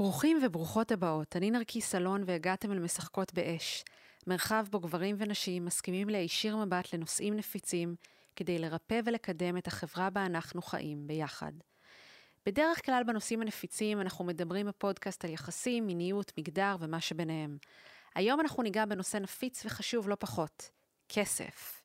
ברוכים וברוכות הבאות, אני נרקיס סלון והגעתם אל משחקות באש. מרחב בו גברים ונשים מסכימים להישיר מבט לנושאים נפיצים, כדי לרפא ולקדם את החברה בה אנחנו חיים ביחד. בדרך כלל בנושאים הנפיצים אנחנו מדברים בפודקאסט על יחסים, מיניות, מגדר ומה שביניהם. היום אנחנו ניגע בנושא נפיץ וחשוב לא פחות, כסף.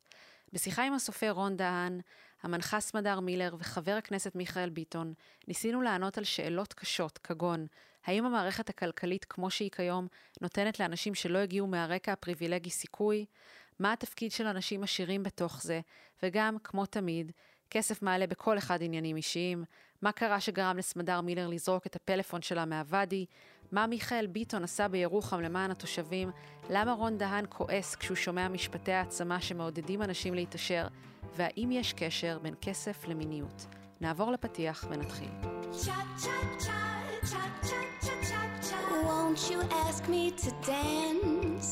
בשיחה עם הסופר רון דהן, המנחה סמדר מילר וחבר הכנסת מיכאל ביטון, ניסינו לענות על שאלות קשות, כגון, האם המערכת הכלכלית כמו שהיא כיום נותנת לאנשים שלא הגיעו מהרקע הפריבילגי סיכוי? מה התפקיד של אנשים עשירים בתוך זה? וגם, כמו תמיד, כסף מעלה בכל אחד עניינים אישיים, מה קרה שגרם לסמדר מילר לזרוק את הפלאפון שלה מהוואדי, מה מיכאל ביטון עשה בירוחם למען התושבים, למה רון דהן כועס כשהוא שומע משפטי העצמה שמעודדים אנשים להתעשר, והאם יש קשר בין כסף למיניות. נעבור לפתיח ונתחיל. Won't you ask me to dance?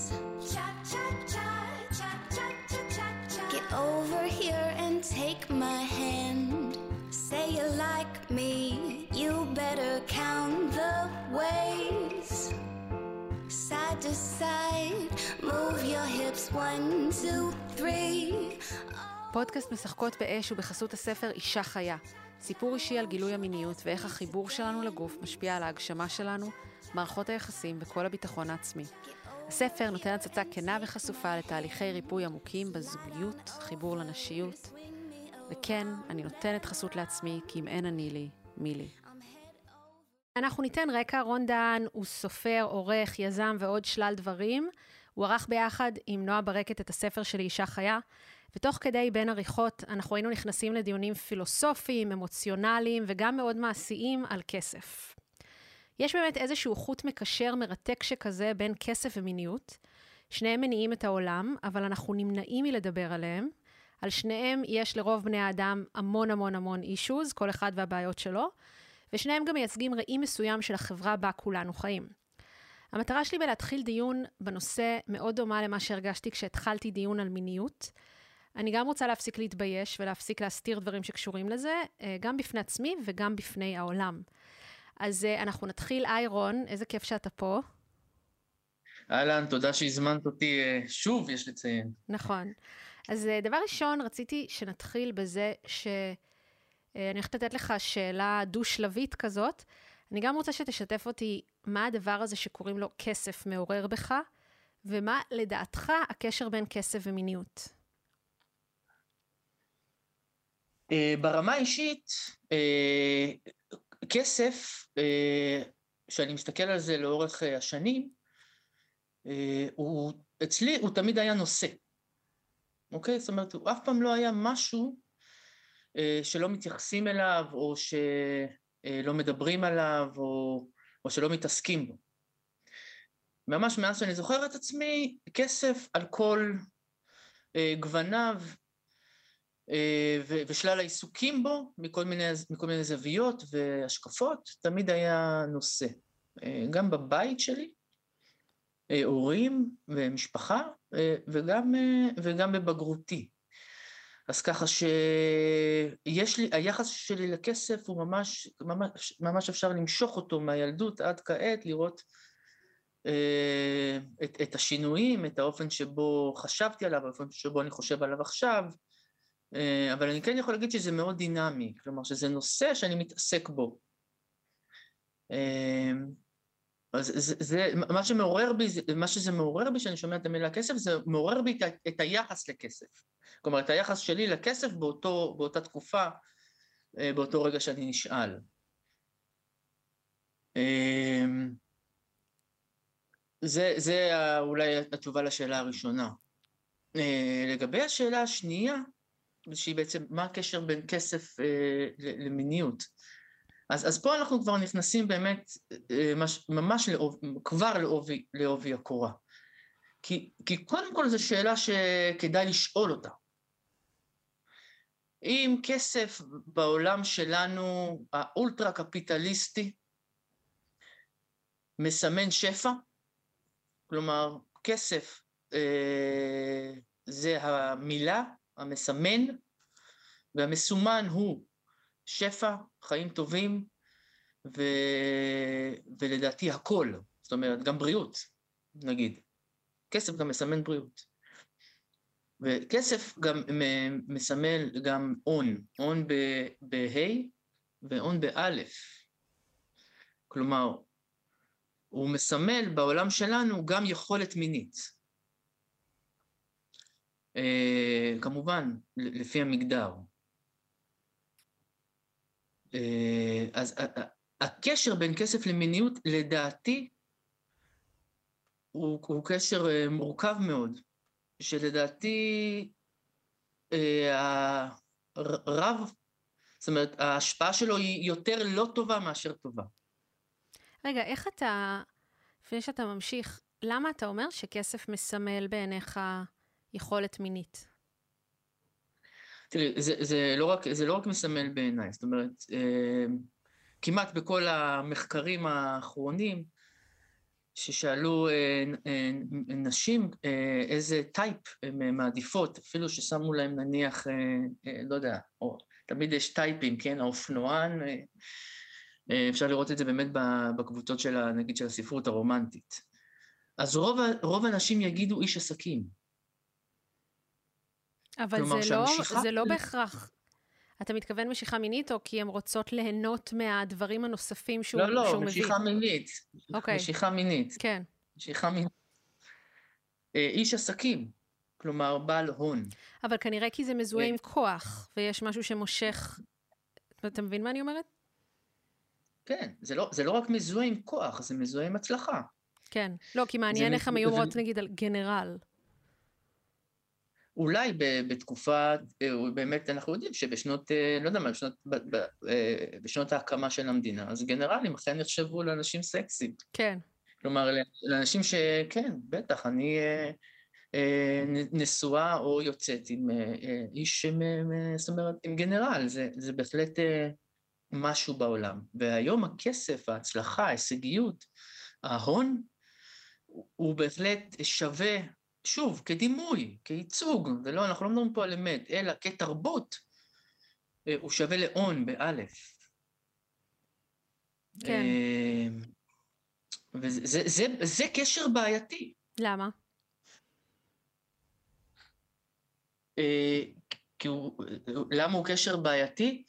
Get over here and take my hand. Say you like me, you better count the ways. Side to side, move your hips one, two, three. פודקאסט משחקות באש ובחסות הספר אישה חיה. סיפור אישי על גילוי המיניות ואיך החיבור שלנו לגוף משפיע על ההגשמה שלנו, מערכות היחסים וכל הביטחון העצמי. הספר נותן הצצה כנה וחשופה לתהליכי ריפוי עמוקים בזוגיות, חיבור לנשיות. וכן, אני נותנת חסות לעצמי, כי אם אין אני לי, מי לי. אנחנו ניתן רקע, רון דהן הוא סופר, עורך, יזם ועוד שלל דברים. הוא ערך ביחד עם נועה ברקת את הספר שלי, אישה חיה, ותוך כדי בין עריכות אנחנו היינו נכנסים לדיונים פילוסופיים, אמוציונליים וגם מאוד מעשיים על כסף. יש באמת איזשהו חוט מקשר מרתק שכזה בין כסף ומיניות. שניהם מניעים את העולם, אבל אנחנו נמנעים מלדבר עליהם. על שניהם יש לרוב בני האדם המון המון המון אישוז, כל אחד והבעיות שלו, ושניהם גם מייצגים ראי מסוים של החברה בה כולנו חיים. המטרה שלי בלהתחיל דיון בנושא מאוד דומה למה שהרגשתי כשהתחלתי דיון על מיניות. אני גם רוצה להפסיק להתבייש ולהפסיק להסתיר דברים שקשורים לזה, אה, גם בפני עצמי וגם בפני העולם. אז אה, אנחנו נתחיל. היי רון, איזה כיף שאתה פה. אהלן, תודה שהזמנת אותי אה, שוב, יש לציין. נכון. אז דבר ראשון, רציתי שנתחיל בזה שאני הולכת לתת לך שאלה דו-שלבית כזאת. אני גם רוצה שתשתף אותי מה הדבר הזה שקוראים לו כסף מעורר בך, ומה לדעתך הקשר בין כסף ומיניות. אה, ברמה האישית, אה, כסף, אה, כשאני מסתכל על זה לאורך השנים, הוא, אצלי הוא תמיד היה נושא, אוקיי? זאת אומרת, הוא אף פעם לא היה משהו שלא מתייחסים אליו, או שלא מדברים עליו, או, או שלא מתעסקים בו. ממש מאז שאני זוכר את עצמי, כסף על כל גווניו, אה, ושלל העיסוקים בו, מכל מיני, מכל מיני זוויות והשקפות, תמיד היה נושא. אה, גם בבית שלי, אה, הורים ומשפחה, וגם, וגם בבגרותי. אז ככה שיש לי, היחס שלי לכסף הוא ממש, ממש, ממש אפשר למשוך אותו מהילדות עד כעת, לראות את, את השינויים, את האופן שבו חשבתי עליו, האופן שבו אני חושב עליו עכשיו, אה, אבל אני כן יכול להגיד שזה מאוד דינמי, כלומר שזה נושא שאני מתעסק בו. אה, אז זה, זה, מה שמעורר בי, מה שזה מעורר בי, שאני שומע את המילה כסף, זה מעורר בי את, את היחס לכסף. כלומר, את היחס שלי לכסף באותו, באותה תקופה, אה, באותו רגע שאני נשאל. זה, זה אולי התשובה לשאלה הראשונה. לגבי השאלה השנייה, שהיא בעצם, מה הקשר בין כסף אה, למיניות. אז, אז פה אנחנו כבר נכנסים באמת אה, מש, ממש לאוב, כבר לעובי, לעובי הקורה. כי, כי קודם כל זו שאלה שכדאי לשאול אותה. אם כסף בעולם שלנו, האולטרה קפיטליסטי, מסמן שפע, כלומר, כסף אה, זה המילה המסמן, והמסומן הוא שפע, חיים טובים, ו... ולדעתי הכל, זאת אומרת, גם בריאות, נגיד. כסף גם מסמן בריאות. וכסף גם מסמל גם הון, הון בה' והון באלף. כלומר, הוא מסמל בעולם שלנו גם יכולת מינית. אה, כמובן, לפי המגדר. אה, אז הקשר בין כסף למיניות, לדעתי, הוא, הוא קשר אה, מורכב מאוד, שלדעתי הרב, זאת אומרת, ההשפעה שלו היא יותר לא טובה מאשר טובה. רגע, איך אתה, לפני שאתה ממשיך, למה אתה אומר שכסף מסמל בעיניך יכולת מינית? תראי, זה, זה, לא רק, זה לא רק מסמל בעיניי, זאת אומרת, אה, כמעט בכל המחקרים האחרונים, ששאלו אה, אה, נשים איזה טייפ הן מעדיפות, אפילו ששמו להם נניח, לא יודע, או, תמיד יש טייפים, כן, האופנוען, אפשר לראות את זה באמת בקבוצות של, נגיד, של הספרות הרומנטית. אז רוב, רוב הנשים יגידו איש עסקים. אבל כלומר, זה, לא, זה לא בהכרח. אתה מתכוון משיכה מינית, או כי הן רוצות ליהנות מהדברים הנוספים שהוא, לא, לא, שהוא מביא? לא, משיכה מינית. אוקיי. משיכה מינית. כן. משיכה מינית. אה, איש עסקים, כלומר בעל הון. אבל כנראה כי זה מזוהה עם כוח, ויש משהו שמושך... אתה מבין מה אני אומרת? כן, זה לא, זה לא רק מזוהה עם כוח, זה מזוהה עם הצלחה. כן. לא, כי מעניין איך הם היו אומרות, נגיד, על גנרל. אולי בתקופה, אה, באמת אנחנו יודעים שבשנות, אה, לא יודע מה, בשנות, אה, בשנות ההקמה של המדינה, אז גנרלים אכן נחשבו לאנשים סקסיים. כן. כלומר, לאנשים שכן, בטח, אני נשואה או יוצאת עם איש, זאת אומרת, עם גנרל, זה, זה בהחלט משהו בעולם. והיום הכסף, ההצלחה, ההישגיות, ההון, הוא בהחלט שווה, שוב, כדימוי, כייצוג, ולא, אנחנו לא מדברים פה על אמת, אלא כתרבות, אה, הוא שווה להון, באלף. כן. אה, וזה זה, זה, זה קשר בעייתי. למה? אה, כי הוא, למה הוא קשר בעייתי?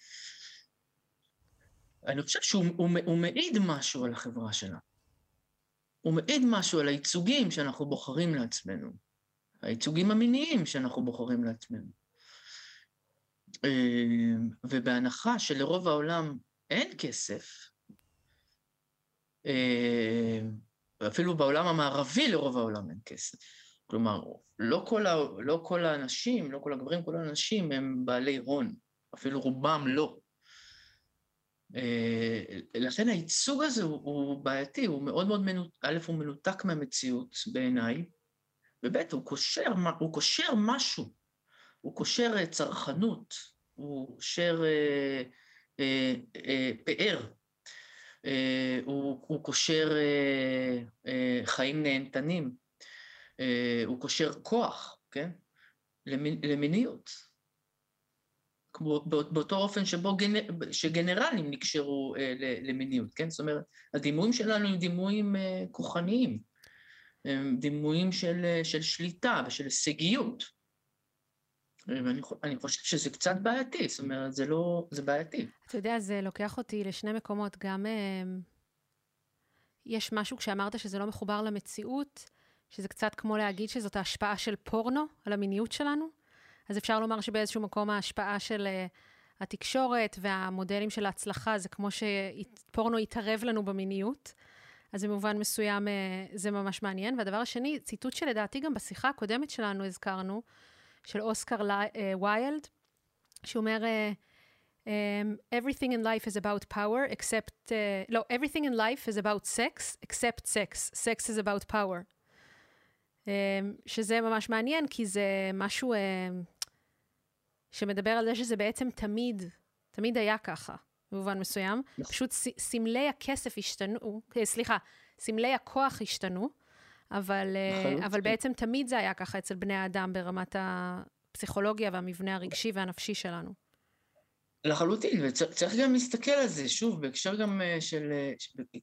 אני חושב שהוא הוא, הוא מעיד משהו על החברה שלנו. הוא מעיד משהו על הייצוגים שאנחנו בוחרים לעצמנו, הייצוגים המיניים שאנחנו בוחרים לעצמנו. אה, ובהנחה שלרוב העולם אין כסף, אה, אפילו בעולם המערבי לרוב העולם אין כסף. כלומר, לא כל, ה, לא כל האנשים, לא כל הגברים, כל האנשים הם בעלי הון, אפילו רובם לא. אה, לכן הייצוג הזה הוא, בעייתי, הוא מאוד מאוד א', הוא מנותק מהמציאות בעיניי, וב', הוא קושר, הוא קושר משהו, הוא קושר אה, צרכנות, הוא קושר אה, אה, אה, פאר, אה, הוא, הוא קושר אה, אה, חיים נהנתנים, אה, הוא קושר כוח, כן? למיניות. כמו באותו אופן שבו גנ... שגנרלים נקשרו אה, למיניות, כן? זאת אומרת, הדימויים שלנו הם דימויים אה, כוחניים, הם דימויים של, אה, של שליטה ושל הישגיות. ואני חושב שזה קצת בעייתי, זאת אומרת, זה לא, זה בעייתי. אתה יודע, זה לוקח אותי לשני מקומות, גם אה, יש משהו כשאמרת שזה לא מחובר למציאות, שזה קצת כמו להגיד שזאת ההשפעה של פורנו על המיניות שלנו. אז אפשר לומר שבאיזשהו מקום ההשפעה של uh, התקשורת והמודלים של ההצלחה זה כמו שפורנו יתערב לנו במיניות. אז במובן מסוים uh, זה ממש מעניין. והדבר השני, ציטוט שלדעתי גם בשיחה הקודמת שלנו הזכרנו, של אוסקר ויילד, שאומר, uh, um, everything in life is about power, except, uh, לא, everything in life is about sex, except sex. Sex is about power. Um, שזה ממש מעניין, כי זה משהו... Uh, שמדבר על זה שזה בעצם תמיד, תמיד היה ככה, במובן מסוים. נכון. פשוט סמלי הכסף השתנו, אה, סליחה, סמלי הכוח השתנו, אבל, אה, אבל בעצם תמיד זה היה ככה אצל בני האדם ברמת הפסיכולוגיה והמבנה הרגשי והנפשי שלנו. לחלוטין, וצריך גם להסתכל על זה, שוב, בהקשר גם של,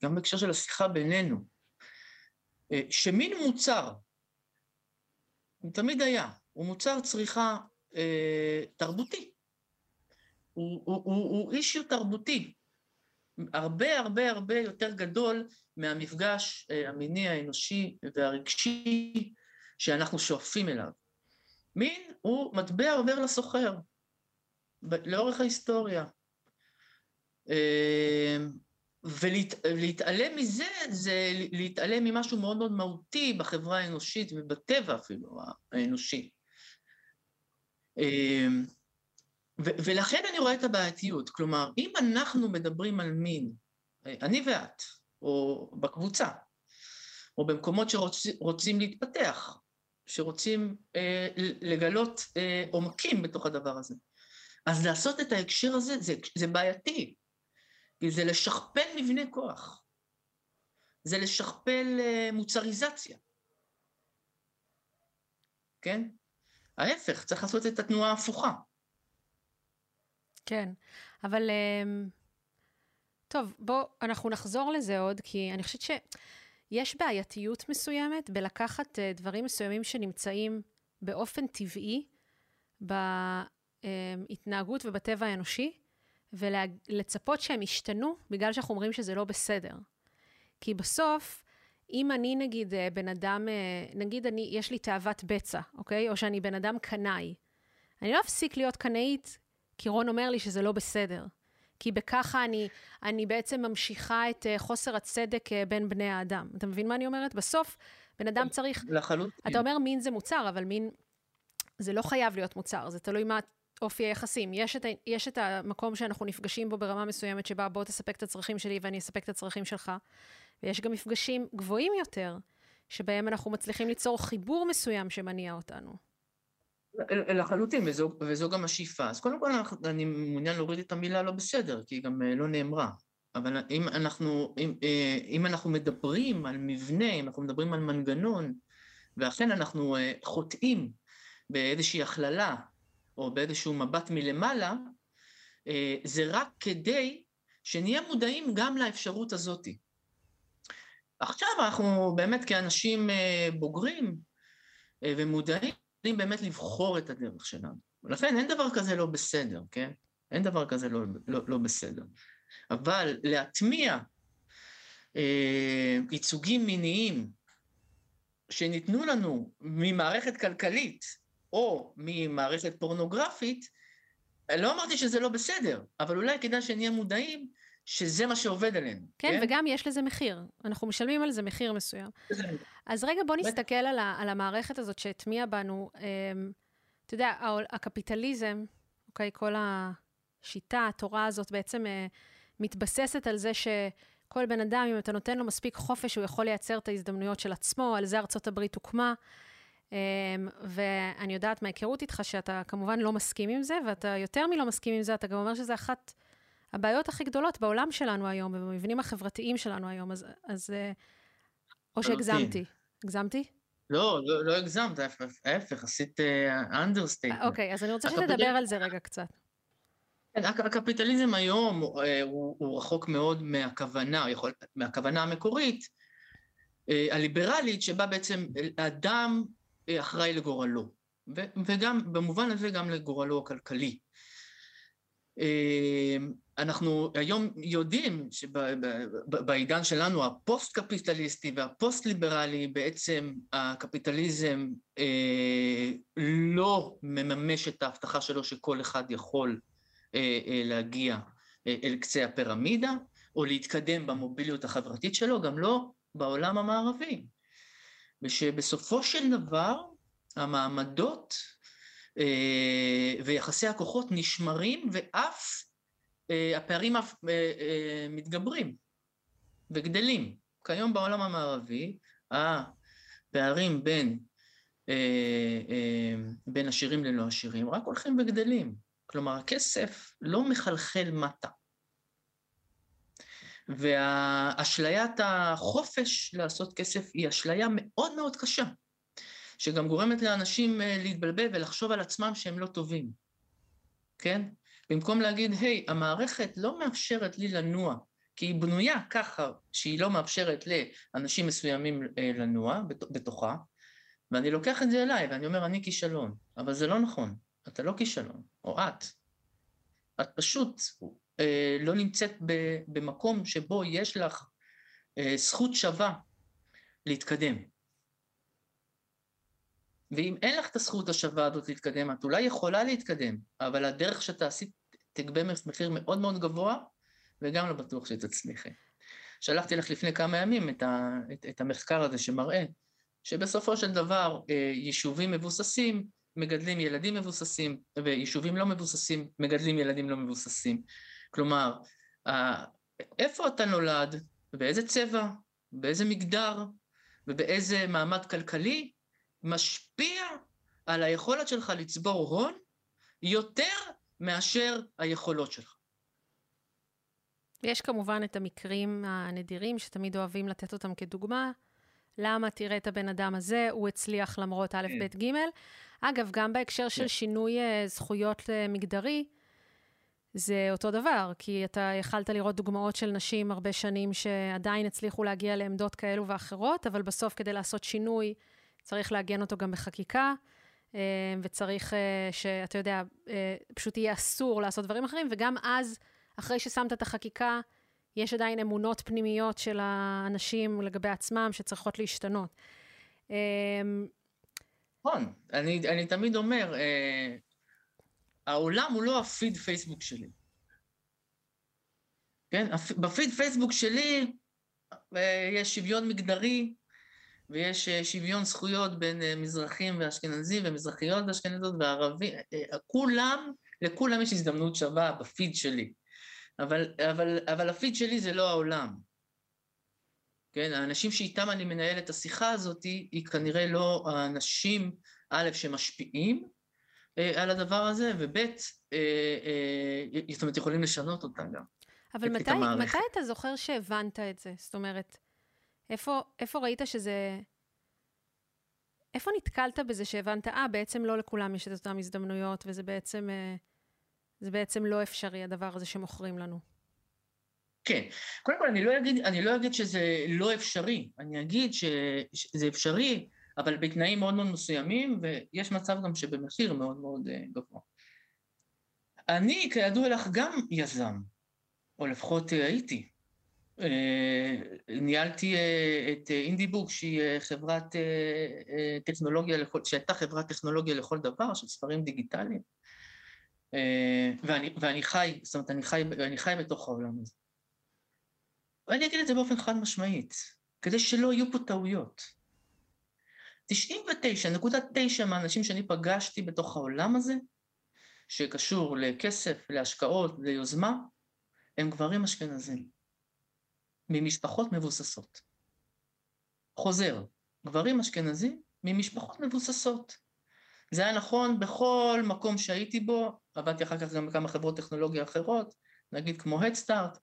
גם בהקשר של השיחה בינינו, שמין מוצר, הוא תמיד היה, הוא מוצר צריכה אה, תרבותי. הוא, הוא, הוא, הוא אישיו תרבותי, הרבה הרבה הרבה יותר גדול מהמפגש אה, המיני האנושי והרגשי שאנחנו שואפים אליו. מין הוא מטבע עובר לסוחר, לאורך ההיסטוריה. אה, ולהתעלם מזה, זה להתעלם ממשהו מאוד מאוד מהותי בחברה האנושית ובטבע אפילו האנושי. אמ, ולכן אני רואה את הבעייתיות. כלומר, אם אנחנו מדברים על מין, אני ואת, או בקבוצה, או במקומות שרוצים להתפתח, שרוצים אה, לגלות אה, עומקים בתוך הדבר הזה, אז לעשות את ההקשר הזה זה, זה בעייתי. כי זה לשכפל מבנה כוח. זה לשכפל אה, מוצריזציה. כן? ההפך, צריך לעשות את התנועה ההפוכה. כן, אבל אמ, טוב, בוא, אנחנו נחזור לזה עוד, כי אני חושבת שיש בעייתיות מסוימת בלקחת אה, דברים מסוימים שנמצאים באופן טבעי בהתנהגות ובטבע האנושי, ולצפות שהם ישתנו בגלל שאנחנו אומרים שזה לא בסדר. כי בסוף, אם אני נגיד אה, בן אדם, אה, נגיד אני, יש לי תאוות בצע, אוקיי? או שאני בן אדם קנאי, אני לא אפסיק להיות קנאית כי רון אומר לי שזה לא בסדר. כי בככה אני, אני בעצם ממשיכה את אה, חוסר הצדק בין בני האדם. אתה מבין מה אני אומרת? בסוף, בן אדם צריך... לחלוטין. אתה אומר מין זה מוצר, אבל מין... זה לא חייב להיות מוצר, זה תלוי מה אופי היחסים. יש את, יש את המקום שאנחנו נפגשים בו ברמה מסוימת, שבה בוא תספק את הצרכים שלי ואני אספק את הצרכים שלך. ויש גם מפגשים גבוהים יותר, שבהם אנחנו מצליחים ליצור חיבור מסוים שמניע אותנו. לחלוטין, וזו, וזו גם השאיפה. אז קודם כל אני מעוניין להוריד את המילה לא בסדר, כי היא גם אה, לא נאמרה. אבל אם אנחנו, אם, אה, אם אנחנו מדברים על מבנה, אם אנחנו מדברים על מנגנון, ואכן אנחנו אה, חוטאים באיזושהי הכללה או באיזשהו מבט מלמעלה, אה, זה רק כדי שנהיה מודעים גם לאפשרות הזאת. עכשיו אנחנו באמת כאנשים אה, בוגרים אה, ומודעים, יודעים באמת לבחור את הדרך שלנו. ולכן אין דבר כזה לא בסדר, כן? אין דבר כזה לא, לא, לא בסדר. אבל להטמיע אה, ייצוגים מיניים שניתנו לנו ממערכת כלכלית או ממערכת פורנוגרפית, לא אמרתי שזה לא בסדר, אבל אולי כדאי שנהיה מודעים שזה מה שעובד עלינו. כן, כן? וגם יש לזה מחיר. אנחנו משלמים על זה מחיר מסוים. אז רגע, בוא נסתכל על, ה, על המערכת הזאת שהטמיעה בנו. אמ, אתה יודע, הקפיטליזם, אוקיי, כל השיטה, התורה הזאת בעצם אה, מתבססת על זה שכל בן אדם, אם אתה נותן לו מספיק חופש, הוא יכול לייצר את ההזדמנויות של עצמו, על זה ארצות הברית הוקמה. אמ, ואני יודעת מהיכרות איתך שאתה כמובן לא מסכים עם זה, ואתה יותר מלא מסכים עם זה, אתה גם אומר שזה אחת הבעיות הכי גדולות בעולם שלנו היום, ובמבנים החברתיים שלנו היום, אז, אז אה, או שהגזמתי. הגזמתי? לא, לא, לא הגזמת, ההפך, עשית understatement. אה, אוקיי, אז אני רוצה שתדבר על זה רגע קצת. כן, הקפיטליזם היום הוא, אה, הוא, רחוק מאוד מהכוונה, יכול, מהכוונה המקורית, אה, הליברלית, שבה בעצם אדם אחראי לגורלו, וגם, במובן הזה גם לגורלו הכלכלי. אנחנו היום יודעים שבעידן שלנו הפוסט-קפיטליסטי והפוסט-ליברלי, בעצם הקפיטליזם אה, לא מממש את ההבטחה שלו שכל אחד יכול אה, אה, להגיע אה, אל קצה הפירמידה, או להתקדם במוביליות החברתית שלו, גם לא בעולם המערבי. ושבסופו של דבר המעמדות אה, ויחסי הכוחות נשמרים ואף אה, הפערים אף אה, מתגברים וגדלים. כיום בעולם המערבי הפערים בין, בין עשירים ללא עשירים רק הולכים וגדלים. כלומר, הכסף לא מחלחל מטה. והאשליית החופש לעשות כסף היא אשליה מאוד מאוד קשה. שגם גורמת לאנשים אה, להתבלבל ולחשוב על עצמם שהם לא טובים, כן? במקום להגיד, היי, המערכת לא מאפשרת לי לנוע, כי היא בנויה ככה שהיא לא מאפשרת לאנשים מסוימים אה, לנוע בתוכה, ואני לוקח את זה אליי ואני אומר, אני כישלון. אבל זה לא נכון, אתה לא כישלון, או את. את פשוט לא נמצאת במקום שבו יש לך אה, זכות שווה להתקדם. ואם אין לך את הזכות השווה הזאת להתקדם, את אולי יכולה להתקדם, אבל הדרך שאתה עשית תגבה מחיר מאוד מאוד גבוה, וגם לא בטוח שתצליחי. שלחתי לך לפני כמה ימים את, ה, את, את המחקר הזה שמראה שבסופו של דבר אה, יישובים מבוססים מגדלים ילדים מבוססים, ויישובים לא מבוססים מגדלים ילדים לא מבוססים. כלומר, איפה אתה נולד, באיזה צבע, באיזה מגדר ובאיזה מעמד כלכלי, משפיע על היכולת שלך לצבור הון יותר מאשר היכולות שלך. יש כמובן את המקרים הנדירים שתמיד אוהבים לתת אותם כדוגמה. למה תראה את הבן אדם הזה, הוא הצליח למרות א', כן. ב', ג'. אגב, גם בהקשר של כן. שינוי אה, זכויות אה, מגדרי, זה אותו דבר, כי אתה יכלת לראות דוגמאות של נשים הרבה שנים שעדיין הצליחו להגיע לעמדות כאלו ואחרות, אבל בסוף כדי לעשות שינוי צריך לעגן אותו גם בחקיקה, אה, וצריך שאתה יודע, פשוט יהיה אסור לעשות דברים אחרים, וגם אז, אחרי ששמת את החקיקה, יש עדיין אמונות פנימיות של האנשים לגבי עצמם שצריכות להשתנות. נכון, אני, אני תמיד אומר, אה, העולם הוא לא הפיד פייסבוק שלי. כן, בפיד פייסבוק שלי אה, יש שוויון מגדרי, ויש אה, שוויון זכויות בין אה, מזרחים ואשכנזים, ומזרחיות ואשכנזות וערבים, כולם, לכולם יש הזדמנות שווה בפיד שלי. אבל, אבל, אבל הפיד שלי זה לא העולם. כן, האנשים שאיתם אני מנהל את השיחה הזאת, היא כנראה לא האנשים, א', שמשפיעים על הדבר הזה, וב', אה, אה, זאת אומרת, יכולים לשנות אותה גם. אבל מתי, מתי אתה זוכר שהבנת את זה? זאת אומרת, איפה, איפה ראית שזה... איפה נתקלת בזה שהבנת, אה, בעצם לא לכולם יש את אותן הזדמנויות, וזה בעצם... אה, זה בעצם לא אפשרי, הדבר הזה שמוכרים לנו. כן. קודם כל, אני לא אגיד, אני לא אגיד שזה לא אפשרי, אני אגיד שזה אפשרי, אבל בתנאים מאוד מאוד מסוימים, ויש מצב גם שבמחיר מאוד מאוד אה, גבוה. אני, כידוע לך, גם יזם, או לפחות אה, הייתי. אה, ניהלתי את אינדיבוק, שהיא חברת טכנולוגיה לכל, שהייתה חברת טכנולוגיה לכל דבר, של ספרים דיגיטליים. ואני, ואני חי, זאת אומרת, אני חי, אני חי בתוך העולם הזה. ואני אגיד את זה באופן חד משמעית, כדי שלא יהיו פה טעויות. 99.9 מהאנשים שאני פגשתי בתוך העולם הזה, שקשור לכסף, להשקעות, ליוזמה, הם גברים אשכנזים, ממשפחות מבוססות. חוזר, גברים אשכנזים ממשפחות מבוססות. זה היה נכון בכל מקום שהייתי בו, עבדתי אחר כך גם בכמה חברות טכנולוגיה אחרות, נגיד כמו הדסטארט.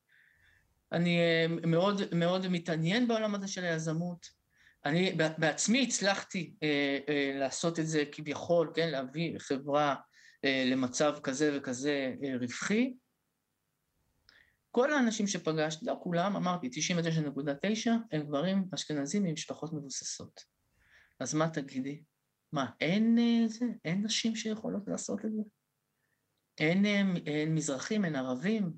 אני אה, מאוד מאוד מתעניין בעולם הזה של היזמות. אני בעצמי הצלחתי אה, אה, לעשות את זה כביכול, כן, להביא חברה אה, למצב כזה וכזה אה, רווחי. כל האנשים שפגשתי, לא כולם, אמרתי, 99.9, הם גברים אשכנזים ממשפחות מבוססות. אז מה תגידי? מה, אין, אה, זה, אין נשים שיכולות לעשות את זה? אין, אה, אין מזרחים, אין ערבים,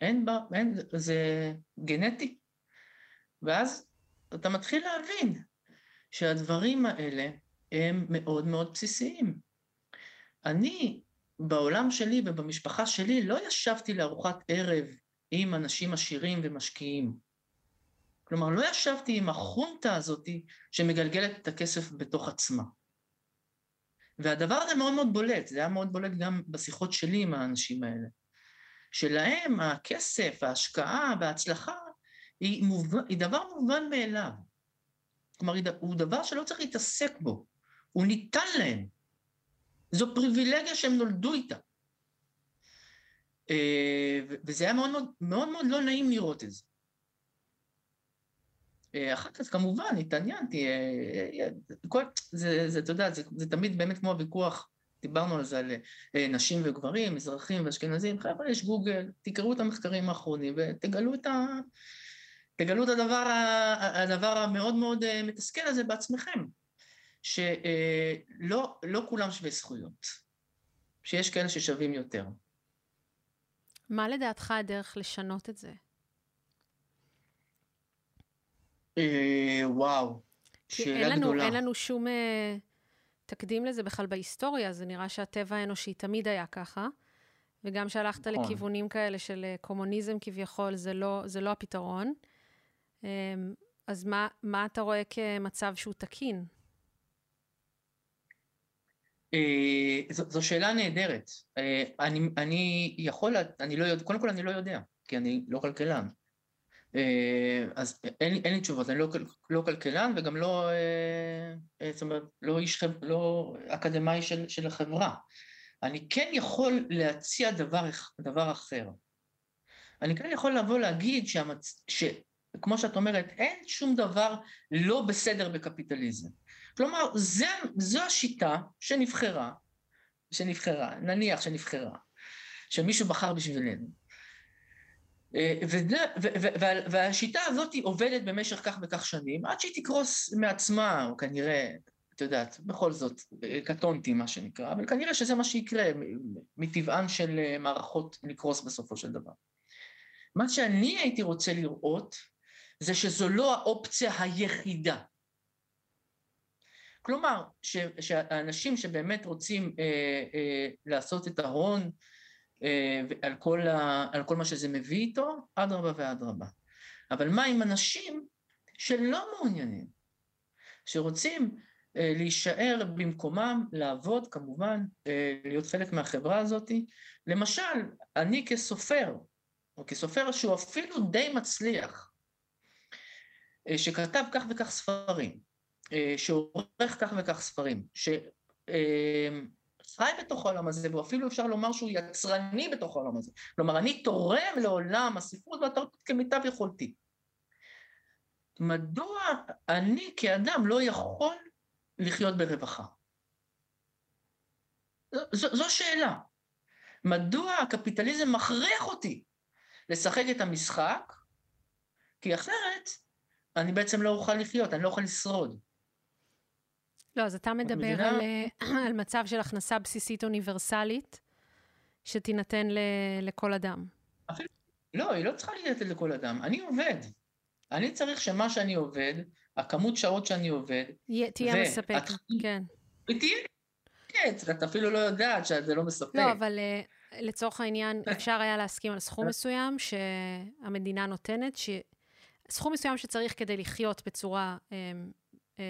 אין, בה, אין, זה גנטי. ואז אתה מתחיל להבין שהדברים האלה הם מאוד מאוד בסיסיים. אני, בעולם שלי ובמשפחה שלי, לא ישבתי לארוחת ערב עם אנשים עשירים ומשקיעים. כלומר, לא ישבתי עם החונטה הזאת שמגלגלת את הכסף בתוך עצמה. והדבר הזה מאוד מאוד בולט, זה היה מאוד בולט גם בשיחות שלי עם האנשים האלה. שלהם הכסף, ההשקעה וההצלחה היא, מובן, היא דבר מובן מאליו. כלומר, הוא דבר שלא צריך להתעסק בו, הוא ניתן להם. זו פריבילגיה שהם נולדו איתה. אה, וזה היה מאוד מאוד, מאוד מאוד לא נעים לראות את זה. אה, אחר כך כמובן התעניינתי, אה, כל, זה, זה, אתה יודע, זה, זה תמיד באמת כמו הוויכוח, דיברנו על זה, על נשים וגברים, מזרחים ואשכנזים, חבר'ה, יש גוגל, תקראו את המחקרים האחרונים ותגלו את, ה... תגלו את הדבר. הדבר המאוד מאוד אה, מתסכל הזה בעצמכם, שלא לא כולם שווי זכויות, שיש כאלה ששווים יותר. מה לדעתך הדרך לשנות את זה? אה, וואו, שאלה אין לנו, גדולה. אין לנו שום אה, תקדים לזה בכלל בהיסטוריה, זה נראה שהטבע האנושי תמיד היה ככה. וגם שהלכת נכון. לכיוונים כאלה של אה, קומוניזם כביכול, זה לא, זה לא הפתרון. אה, אז מה, מה אתה רואה כמצב שהוא תקין? אה, זו, זו שאלה נהדרת. אה, אני, אני יכול, אני לא יודע, קודם כל אני לא יודע, כי אני לא כלכלן. אה, אז אין, אין לי תשובות, אני לא, לא כלכלן וגם לא, זאת אומרת, לא איש, לא אקדמאי של, של החברה. אני כן יכול להציע דבר, דבר אחר. אני כן יכול לבוא להגיד שהמצ... שכמו שאת אומרת, אין שום דבר לא בסדר בקפיטליזם. כלומר, זה, זו השיטה שנבחרה, שנבחרה, נניח שנבחרה, שמישהו בחר בשבילנו. אה, וזה, ו, ו, וה- והשיטה הזאת עובדת במשך כך וכך שנים, עד שהיא תקרוס מעצמה, או כנראה, את יודעת, בכל זאת, אה, קטונתי מה שנקרא, אבל כנראה שזה מה שיקרה מטבען של אה, מערכות לקרוס בסופו של דבר. מה שאני הייתי רוצה לראות, זה שזו לא האופציה היחידה. כלומר, ש, שהאנשים שבאמת רוצים אה, אה, לעשות את ההון אה, על, כל ה, על כל מה שזה מביא איתו, אדרבה ואדרבה. אבל מה עם אנשים שלא מעוניינים, שרוצים אה, להישאר במקומם, לעבוד כמובן, אה, להיות חלק מהחברה הזאת? למשל, אני כסופר, או כסופר שהוא אפילו די מצליח, שכתב כך וכך ספרים, אה, שעורך כך וכך ספרים, שחי בתוך העולם הזה, ואפילו אפשר לומר שהוא יצרני בתוך העולם הזה. כלומר, אני תורם לעולם הספרות והתרבות כמיטב יכולתי. מדוע אני כאדם לא יכול לחיות ברווחה? זו, זו שאלה. מדוע הקפיטליזם מכריח אותי לשחק את המשחק? כי אחרת אני בעצם לא אוכל לחיות, אני לא אוכל לשרוד. לא, אז אתה מדבר? על, אה, על מצב של הכנסה בסיסית אוניברסלית, שתינתן ל, לכל אדם. לא, היא לא צריכה לתת לכל אדם. אני עובד. אני צריך שמה שאני עובד, הכמות שעות שאני עובד, יה- תהיה ו- מספקת, התחיל- כן. היא תהיה... כן, את אפילו לא יודעת שזה לא מספק. לא, אבל אה, לצורך העניין, אפשר היה להסכים על סכום מסוים שהמדינה נותנת, ש... סכום מסוים שצריך כדי לחיות בצורה אה, אה,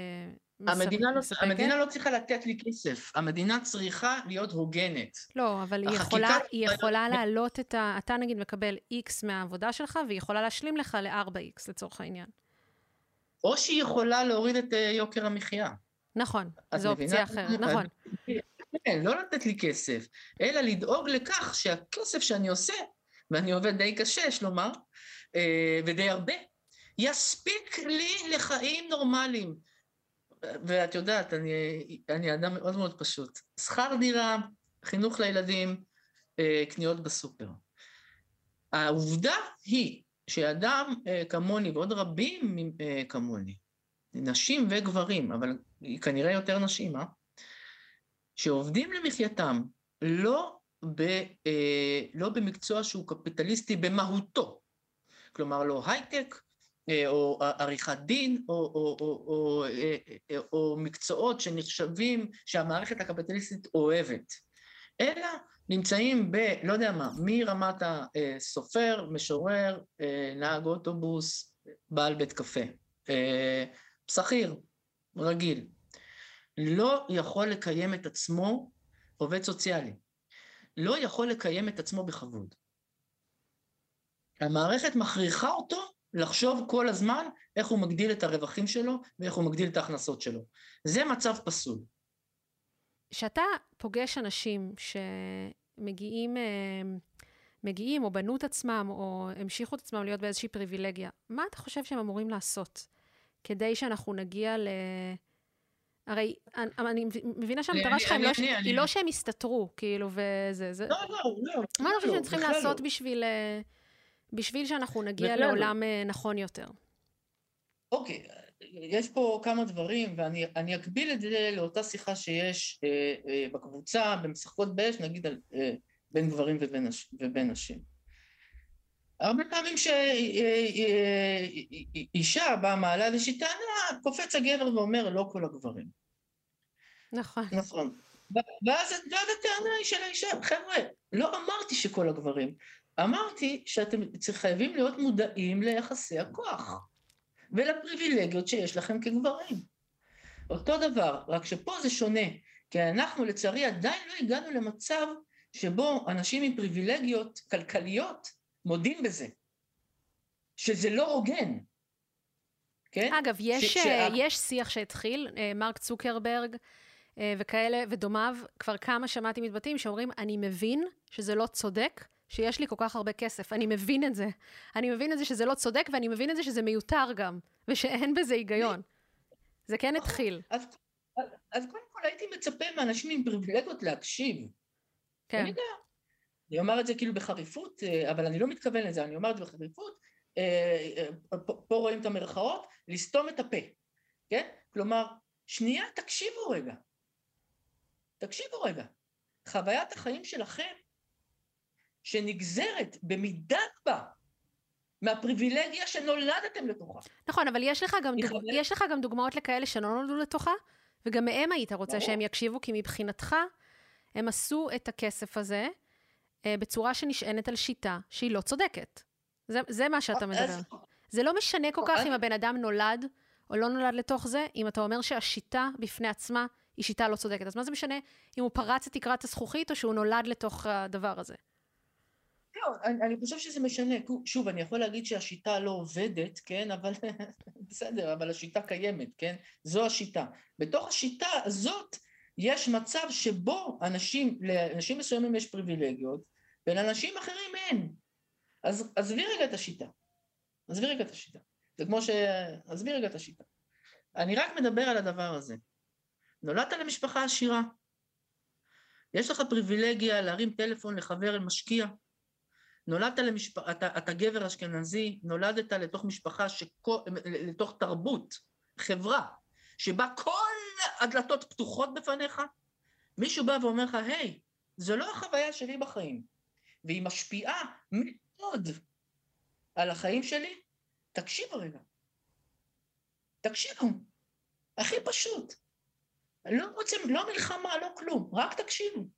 המדינה לא. המדינה לא צריכה לתת לי כסף, המדינה צריכה להיות הוגנת. לא, אבל היא יכולה, היא יכולה להעלות את ה... אתה נגיד מקבל X מהעבודה שלך, והיא יכולה להשלים לך ל-4X לצורך העניין. או שהיא יכולה להוריד את אה, יוקר המחיה. נכון, זו? אופציה אחרת, נכון. כן, לא לתת לי כסף, אלא לדאוג לכך שהכסף שאני עושה, ואני עובד די קשה, יש לומר, ודי הרבה, יספיק לי לחיים נורמליים. ואת יודעת, אני, אני אדם מאוד מאוד פשוט. שכר דירה, חינוך לילדים, אה, קניות בסופר. העובדה היא שאדם אה, כמוני, ועוד רבים אה, כמוני, נשים וגברים, אבל כנראה יותר נשים, אה? שעובדים למחייתם לא, ב, לא במקצוע שהוא קפיטליסטי במהותו, כלומר לא הייטק, או עריכת דין, או, או, או, או, אה, אה, או מקצועות שנחשבים שהמערכת הקפיטליסטית אוהבת, אלא נמצאים ב, לא יודע מה, מרמת הסופר, משורר, אה, נהג אוטובוס, בעל בית קפה, אה, שכיר, רגיל, לא יכול לקיים את עצמו, עובד סוציאלי, לא יכול לקיים את עצמו בכבוד. המערכת מכריחה אותו לחשוב כל הזמן איך הוא מגדיל את הרווחים שלו ואיך הוא מגדיל את ההכנסות שלו. זה מצב פסול. כשאתה פוגש אנשים שמגיעים אה, מגיעים או בנו את עצמם או המשיכו את עצמם להיות באיזושהי פריבילגיה, מה אתה חושב שהם אמורים לעשות כדי שאנחנו נגיע ל... הרי אני, אני מבינה שהמטרה שלך לא, היא לא שהם יסתתרו, כאילו, וזה, זה... לא, לא, לא. מה אני חושבת שהם צריכים לעשות בשביל, אה, בשביל שאנחנו נגיע לעולם אה, נכון יותר? אוקיי, יש פה כמה דברים, ואני אקביל את זה לאותה שיחה שיש אה, אה, בקבוצה, במשחקות באש, נגיד על, אה, בין גברים ובין, ובין נשים. הרבה פעמים שאישה באה מעלה איזושהי טענה, קופץ הגבר ואומר לא כל הגברים. נכון. נכון. ואז, ואז הטענה היא של האישה, חבר'ה, לא אמרתי שכל הגברים, אמרתי שאתם חייבים להיות מודעים ליחסי הכוח. ולפריבילגיות שיש לכם כגברים. אותו דבר, רק שפה זה שונה, כי אנחנו לצערי עדיין לא הגענו למצב שבו אנשים עם פריבילגיות כלכליות מודים בזה, שזה לא הוגן. כן? אגב, יש, ש- שה... יש שיח שהתחיל, אה, מרק צוקרברג אה, וכאלה ודומיו, כבר כמה שמעתי מתבטאים שאומרים, אני מבין שזה לא צודק, שיש לי כל כך הרבה כסף. אני מבין את זה. אני מבין את זה שזה לא צודק, ואני מבין את זה שזה מיותר גם, ושאין בזה היגיון. זה כן התחיל. אז, אז קודם כל הייתי מצפה מאנשים עם פריבילגיות להקשיב. כן. אני. אני אומר את זה כאילו בחריפות, אה, אבל אני לא מתכוון לזה, אני אומר את זה בחריפות. אה, אה, פה, פה רואים את המרכאות, לסתום את הפה, כן? כלומר, שנייה, תקשיבו רגע. תקשיבו רגע. חוויית החיים שלכם שנגזרת במידה רבה מהפריבילגיה שנולדתם לתוכה. נכון, אבל יש לך גם, דוג... יש לך גם דוגמאות לכאלה שלא נולדו לתוכה, וגם מהם היית רוצה שהם יקשיבו, כי מבחינתך הם עשו את הכסף הזה אה, בצורה שנשענת על שיטה שהיא לא צודקת. זה, זה מה שאתה מדבר. זה לא משנה כל כך אם הבן אדם נולד או לא נולד לתוך זה, אם אתה אומר שהשיטה בפני עצמה היא שיטה לא צודקת. אז מה זה משנה אם הוא פרץ את תקרת הזכוכית או שהוא נולד לתוך הדבר הזה? לא, אני, אני חושב שזה משנה. שוב, אני יכול להגיד שהשיטה לא עובדת, כן? אבל בסדר, אבל השיטה קיימת, כן? זו השיטה. בתוך השיטה הזאת יש מצב שבו אנשים, לאנשים מסוימים יש פריבילגיות, ולאנשים אחרים אין. אז עזבי רגע את השיטה. עזבי רגע את השיטה. זה כמו ש... עזבי רגע את השיטה. אני רק מדבר על הדבר הזה. נולדת למשפחה עשירה. יש לך פריבילגיה להרים טלפון לחבר משקיע, נולדת למשפחה, אתה, אתה גבר אשכנזי, נולדת לתוך משפחה, שכל, לתוך תרבות, חברה, שבה כל הדלתות פתוחות בפניך, מישהו בא ואומר לך, היי, זו לא החוויה שלי בחיים, והיא משפיעה מאוד על החיים שלי, תקשיבו רגע. תקשיבו. הכי פשוט. לא רוצים, לא מלחמה, לא כלום, רק תקשיבו.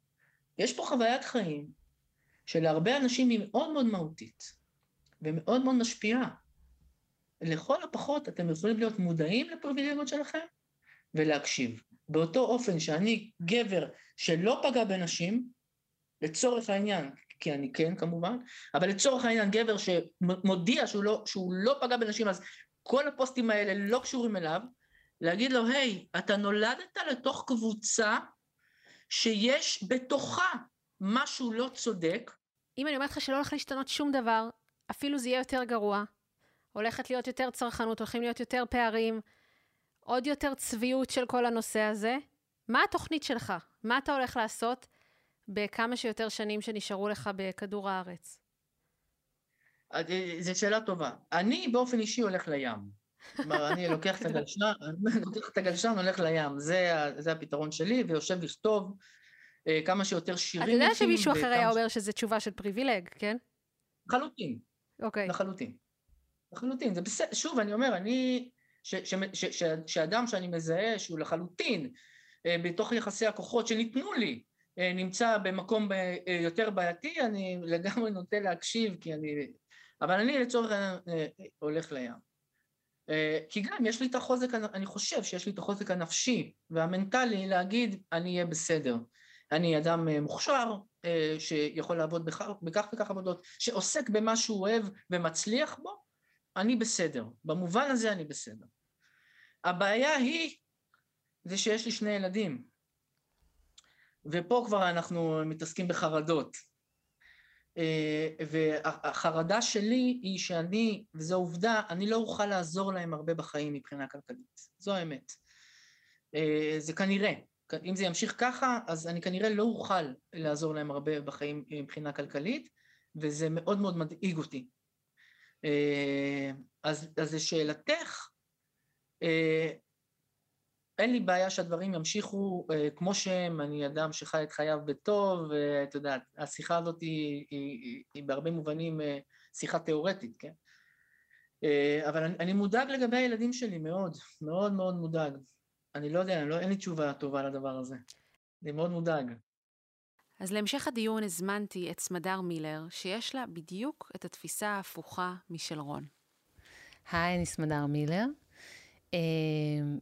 יש פה חוויית חיים שלהרבה אנשים היא מאוד מאוד מהותית ומאוד מאוד משפיעה. לכל הפחות אתם יכולים להיות מודעים לפריבילגיות שלכם ולהקשיב. באותו אופן שאני גבר שלא פגע בנשים, לצורך העניין, כי אני כן כמובן, אבל לצורך העניין גבר שמודיע שהוא לא, שהוא לא פגע בנשים, אז כל הפוסטים האלה לא קשורים אליו, להגיד לו, היי, אתה נולדת לתוך קבוצה שיש בתוכה משהו לא צודק, אם אני אומרת לך שלא הולך להשתנות שום דבר, אפילו זה יהיה יותר גרוע, הולכת להיות יותר צרכנות, הולכים להיות יותר פערים, עוד יותר צביעות של כל הנושא הזה, מה התוכנית שלך? מה אתה הולך לעשות בכמה שיותר שנים שנשארו לך בכדור הארץ? אה, זו שאלה טובה. אני באופן אישי הולך לים. כלומר, אני לוקח את הגלשן, לוקח את הגלשן, הולך לים. זה, זה הפתרון שלי, ויושב לכתוב כמה שיותר שירים אתה יודע שמישהו אחר היה אומר שזו תשובה של פריבילג, כן? לחלוטין. אוקיי. לחלוטין. לחלוטין. זה בסדר, שוב, אני אומר, אני, ש, ש, ש, ש, שאדם שאני מזהה שהוא לחלוטין אה, בתוך יחסי הכוחות שניתנו לי, אה, נמצא במקום יותר בעייתי, אני לגמרי נוטה להקשיב, כי אני... אבל אני לצורך העניין הולך לים. כי גם יש לי את החוזק, אני חושב שיש לי את החוזק הנפשי והמנטלי להגיד, אני אהיה בסדר. אני אדם אה, מוכשר, אה, שיכול לעבוד בכך, וכך עבודות, שעוסק במה שהוא אוהב ומצליח בו, אני בסדר. במובן הזה אני בסדר. הבעיה היא, זה שיש לי שני ילדים. ופה כבר אנחנו מתעסקים בחרדות. אה, והחרדה שלי היא שאני, וזו עובדה, אני לא אוכל לעזור להם הרבה בחיים מבחינה כלכלית. זו האמת. זה כנראה. אם זה ימשיך ככה, אז אני כנראה לא אוכל לעזור להם הרבה בחיים מבחינה כלכלית, וזה מאוד מאוד מדאיג אותי. אה, אז, אז לשאלתך, אה, אין לי בעיה שהדברים ימשיכו אה, כמו שהם, אני אדם שחי את חייו בטוב, ואת יודעת, השיחה הזאת היא, היא, היא בהרבה מובנים שיחה תיאורטית, כן? אבל אני, אני מודאג לגבי הילדים שלי מאוד, מאוד מאוד מודאג. אני לא יודע, לא, אין לי תשובה טובה לדבר הזה. אני מאוד מודאג. אז להמשך הדיון הזמנתי את סמדר מילר, שיש לה בדיוק את התפיסה ההפוכה משל רון. היי, אני סמדר מילר, אה,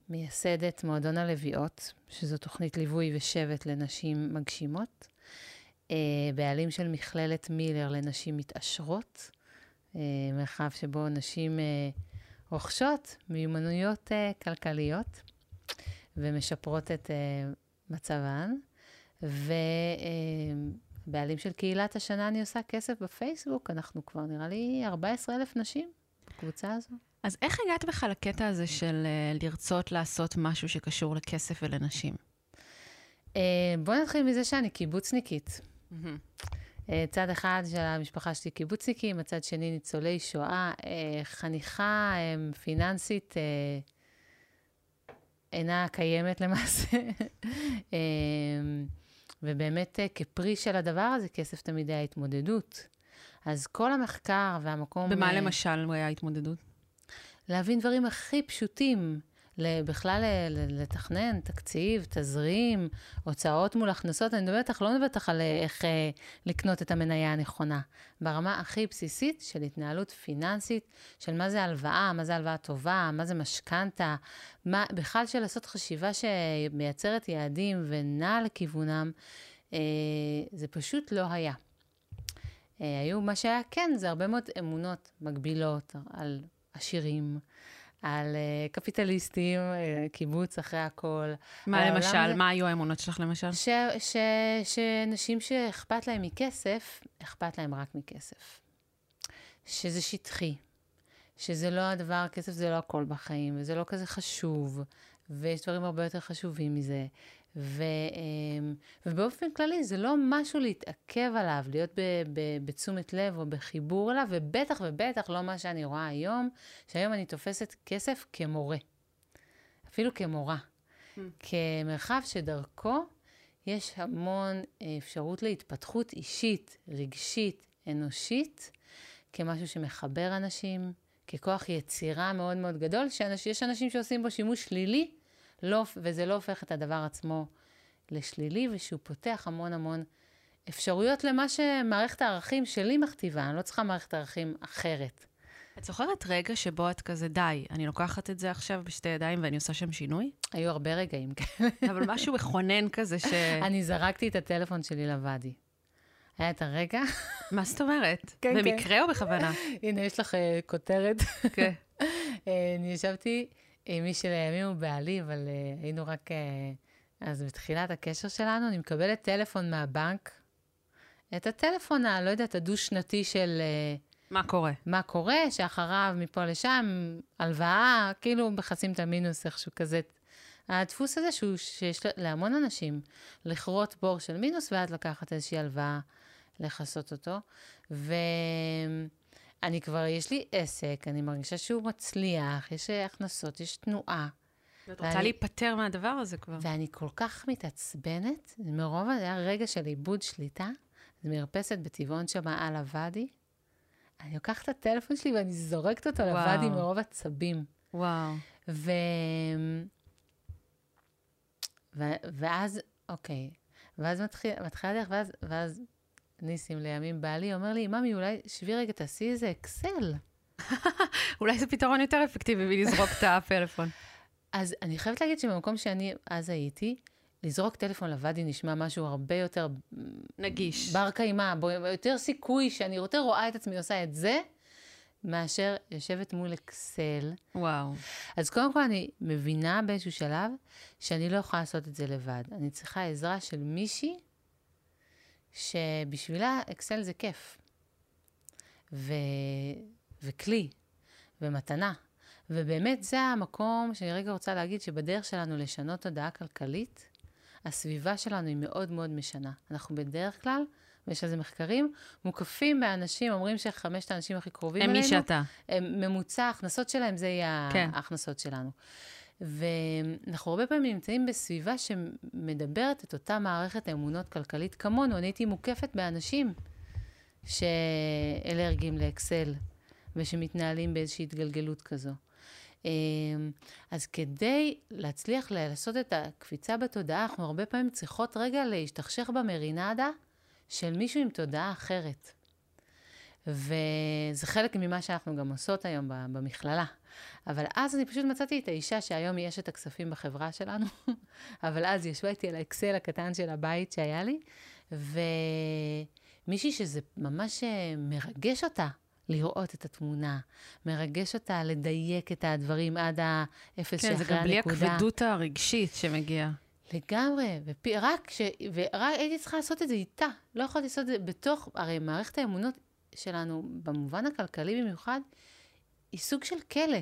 מייסדת מועדון הלוויות, שזו תוכנית ליווי ושבט לנשים מגשימות, אה, בעלים של מכללת מילר לנשים מתעשרות, אה, מרחב שבו נשים רוכשות מיומנויות כלכליות ומשפרות את אה, מצבן. ובעלים של קהילת השנה אני עושה כסף בפייסבוק, אנחנו כבר נראה לי 14 אלף נשים בקבוצה הזו. אז איך הגעת בכלל לקטע הזה של uh, לרצות לעשות משהו שקשור לכסף ולנשים? Uh, בואי נתחיל מזה שאני קיבוצניקית. Mm-hmm. Uh, צד אחד של המשפחה שלי קיבוצניקים, הצד שני ניצולי שואה, uh, חניכה פיננסית uh, אינה קיימת למעשה. uh, ובאמת, אה, כפרי של הדבר הזה, כסף תמיד היה התמודדות. אז כל המחקר והמקום... במה uh, למשל היה התמודדות? להבין דברים הכי פשוטים. בכלל לתכנן תקציב, תזרים, הוצאות מול הכנסות. אני מדברת איתך, לא מדברת איתך על אה, איך אה, לקנות את המניה הנכונה. ברמה הכי בסיסית של התנהלות פיננסית, של מה זה הלוואה, מה זה הלוואה טובה, מה זה משכנתה, בכלל של לעשות חשיבה שמייצרת יעדים ונעה לכיוונם, אה, זה פשוט לא היה. היו, מה שהיה כן, זה הרבה מאוד אמונות מגבילות על עשירים. על uh, קפיטליסטים, uh, קיבוץ אחרי הכל. מה למשל? מה היו האמונות שלך למשל? ש, ש, שנשים שאכפת להם מכסף, אכפת להם רק מכסף. שזה שטחי, שזה לא הדבר, כסף זה לא הכל בחיים, וזה לא כזה חשוב, ויש דברים הרבה יותר חשובים מזה. ו, אמ, ובאופן כללי זה לא משהו להתעכב עליו, להיות ב, ב, בתשומת לב או בחיבור אליו, ובטח ובטח לא מה שאני רואה היום, שהיום אני תופסת כסף כמורה, אפילו כמורה, mm. כמרחב שדרכו יש המון אפשרות להתפתחות אישית, רגשית, אנושית, כמשהו שמחבר אנשים, ככוח יצירה מאוד מאוד גדול, שיש אנשים שעושים בו שימוש שלילי, לא, וזה לא הופך את הדבר עצמו לשלילי, ושהוא פותח המון המון אפשרויות למה שמערכת הערכים שלי מכתיבה, אני לא צריכה מערכת ערכים אחרת. את זוכרת רגע שבו את כזה, די, אני לוקחת את זה עכשיו בשתי ידיים ואני עושה שם שינוי? היו הרבה רגעים כאלה. אבל משהו מכונן כזה ש... אני זרקתי את הטלפון שלי לוואדי. היה את הרגע. מה זאת אומרת? כן, כן. במקרה או בכוונה? הנה, יש לך uh, כותרת. כן. uh, אני ישבתי מי שלימים הוא בעלי, אבל uh, היינו רק... Uh, אז בתחילת הקשר שלנו, אני מקבלת טלפון מהבנק, את הטלפון, הלא יודעת, הדו-שנתי של... Uh, מה קורה? מה קורה, שאחריו, מפה לשם, הלוואה, כאילו מכסים את המינוס איכשהו כזה. הדפוס הזה שהוא, שיש להמון אנשים, לכרות בור של מינוס, ואז לקחת איזושהי הלוואה, לכסות אותו. ו... אני כבר, יש לי עסק, אני מרגישה שהוא מצליח, יש הכנסות, יש תנועה. ואת רוצה להיפטר מהדבר הזה כבר. ואני כל כך מתעצבנת, מרוב, זה היה רגע של איבוד שליטה, זו מרפסת בטבעון שם על הוואדי. אני לוקחת את הטלפון שלי ואני זורקת אותו לוואדי מרוב עצבים. וואו. ו... ו... ואז, אוקיי, ואז מתחילה הדרך, ואז, ואז ניסים לימים בעלי, אומר לי, ממי, אולי שבי רגע, תעשי איזה אקסל. אולי זה פתרון יותר אפקטיבי מלזרוק את הפלאפון. אז אני חייבת להגיד שבמקום שאני אז הייתי, לזרוק טלפון לוואדי נשמע משהו הרבה יותר... נגיש. בר קיימא, יותר סיכוי שאני יותר רואה את עצמי עושה את זה, מאשר יושבת מול אקסל. וואו. אז קודם כל אני מבינה באיזשהו שלב שאני לא יכולה לעשות את זה לבד. אני צריכה עזרה של מישהי שבשבילה אקסל זה כיף. ו... וכלי, ומתנה. ובאמת זה המקום שאני רגע רוצה להגיד שבדרך שלנו לשנות תודעה כלכלית, הסביבה שלנו היא מאוד מאוד משנה. אנחנו בדרך כלל, ויש על זה מחקרים, מוקפים באנשים, אומרים שחמשת האנשים הכי קרובים הם אלינו, מי שאתה. הם ממוצע ההכנסות שלהם, זה יהיה כן. ההכנסות שלנו. ואנחנו הרבה פעמים נמצאים בסביבה שמדברת את אותה מערכת אמונות כלכלית כמונו. אני הייתי מוקפת באנשים שאלרגיים לאקסל ושמתנהלים באיזושהי התגלגלות כזו. אמ, אז כדי להצליח לעשות את הקפיצה בתודעה, אנחנו הרבה פעמים צריכות רגע להשתכשך במרינדה של מישהו עם תודעה אחרת. וזה חלק ממה שאנחנו גם עושות היום במכללה. אבל אז אני פשוט מצאתי את האישה שהיום יש את הכספים בחברה שלנו, אבל אז היא ישבה איתי על האקסל הקטן של הבית שהיה לי, ומישהי שזה ממש אה, מרגש אותה לראות את התמונה, מרגש אותה לדייק את הדברים עד האפס כן, זה שאחרי גם בלי הנקודה. הכבדות הרגשית שמגיעה. לגמרי, ופי, רק ש... ורק הייתי צריכה לעשות את זה איתה. לא יכולתי לעשות את זה בתוך, הרי מערכת האמונות שלנו, במובן הכלכלי במיוחד, היא סוג של כלא.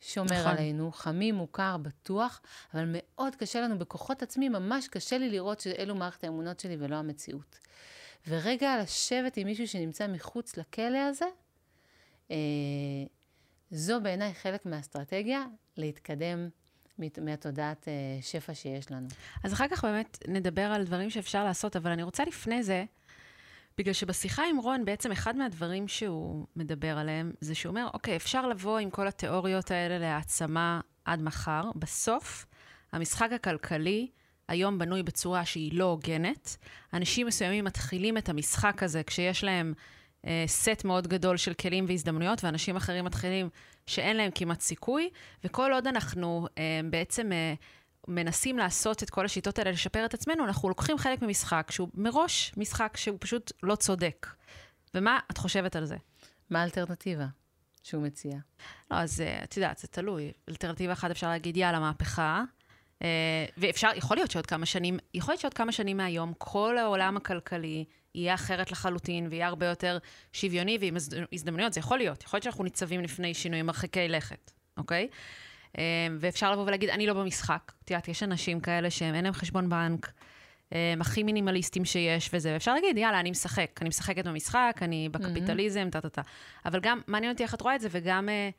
שומר נכון. עלינו, חמים, מוכר, בטוח, אבל מאוד קשה לנו בכוחות עצמי, ממש קשה לי לראות שאלו מערכת האמונות שלי ולא המציאות. ורגע לשבת עם מישהו שנמצא מחוץ לכלא הזה, אה, זו בעיניי חלק מהאסטרטגיה להתקדם מהתודעת אה, שפע שיש לנו. אז אחר כך באמת נדבר על דברים שאפשר לעשות, אבל אני רוצה לפני זה, בגלל שבשיחה עם רון, בעצם אחד מהדברים שהוא מדבר עליהם, זה שהוא אומר, אוקיי, אפשר לבוא עם כל התיאוריות האלה להעצמה עד מחר, בסוף, המשחק הכלכלי היום בנוי בצורה שהיא לא הוגנת. אנשים מסוימים מתחילים את המשחק הזה כשיש להם אה, סט מאוד גדול של כלים והזדמנויות, ואנשים אחרים מתחילים שאין להם כמעט סיכוי, וכל עוד אנחנו אה, בעצם אה, מנסים לעשות את כל השיטות האלה, לשפר את עצמנו, אנחנו לוקחים חלק ממשחק שהוא מראש משחק שהוא פשוט לא צודק. ומה את חושבת על זה? מה האלטרנטיבה שהוא מציע? לא, אז אה, את יודעת, זה תלוי. אלטרנטיבה אחת אפשר להגיד, יאללה, מהפכה. אה, ואפשר, יכול להיות שעוד כמה שנים, יכול להיות שעוד כמה שנים מהיום, כל העולם הכלכלי יהיה אחרת לחלוטין, ויהיה הרבה יותר שוויוני ועם הזד- הזדמנויות, זה יכול להיות. יכול להיות שאנחנו ניצבים לפני שינויים מרחיקי לכת, אוקיי? אה, ואפשר לבוא ולהגיד, אני לא במשחק. את יודעת, יש אנשים כאלה שהם, אין להם חשבון בנק, הם הכי מינימליסטים שיש וזה, ואפשר להגיד, יאללה, אני משחק, אני משחקת במשחק, אני בקפיטליזם, טה-טה-טה. אבל גם, מעניין אותי איך את רואה את זה, וגם אה,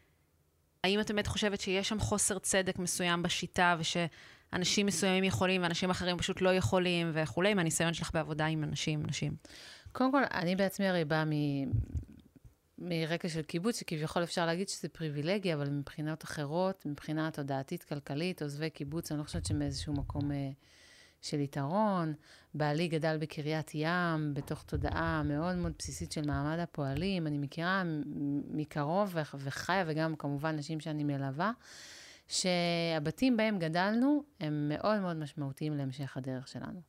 האם את באמת חושבת שיש שם חוסר צדק מסוים בשיטה, ושאנשים מסוימים יכולים ואנשים אחרים פשוט לא יכולים וכולי, מהניסיון שלך בעבודה עם אנשים, נשים. קודם כל, אני בעצמי הרי באה מ... מרקע של קיבוץ, שכביכול אפשר להגיד שזה פריבילגיה, אבל מבחינות אחרות, מבחינה תודעתית, כלכלית, עוזבי קיבוץ, אני לא חושבת שמאיזשהו מקום אה, של יתרון. בעלי גדל בקריית ים, בתוך תודעה מאוד מאוד בסיסית של מעמד הפועלים. אני מכירה מקרוב וחיה, וגם כמובן נשים שאני מלווה, שהבתים בהם גדלנו הם מאוד מאוד משמעותיים להמשך הדרך שלנו.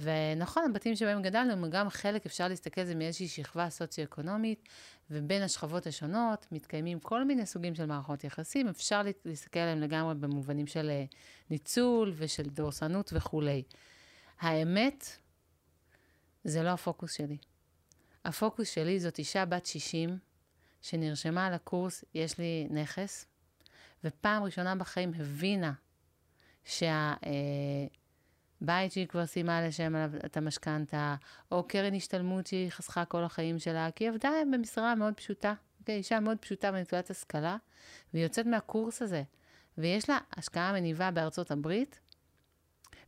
ונכון, הבתים שבהם גדלנו הם גם חלק, אפשר להסתכל על זה מאיזושהי שכבה סוציו-אקונומית, ובין השכבות השונות מתקיימים כל מיני סוגים של מערכות יחסים, אפשר לה- להסתכל עליהם לגמרי במובנים של אה, ניצול ושל דורסנות וכולי. האמת, זה לא הפוקוס שלי. הפוקוס שלי זאת אישה בת 60, שנרשמה על הקורס, יש לי נכס, ופעם ראשונה בחיים הבינה שה... בית שהיא כבר סיימה לשם עליו את המשכנתה, או קרן השתלמות שהיא חסכה כל החיים שלה, כי היא עבדה במשרה מאוד פשוטה. אוקיי, אישה מאוד פשוטה בנקודת השכלה, והיא יוצאת מהקורס הזה, ויש לה השקעה מניבה בארצות הברית,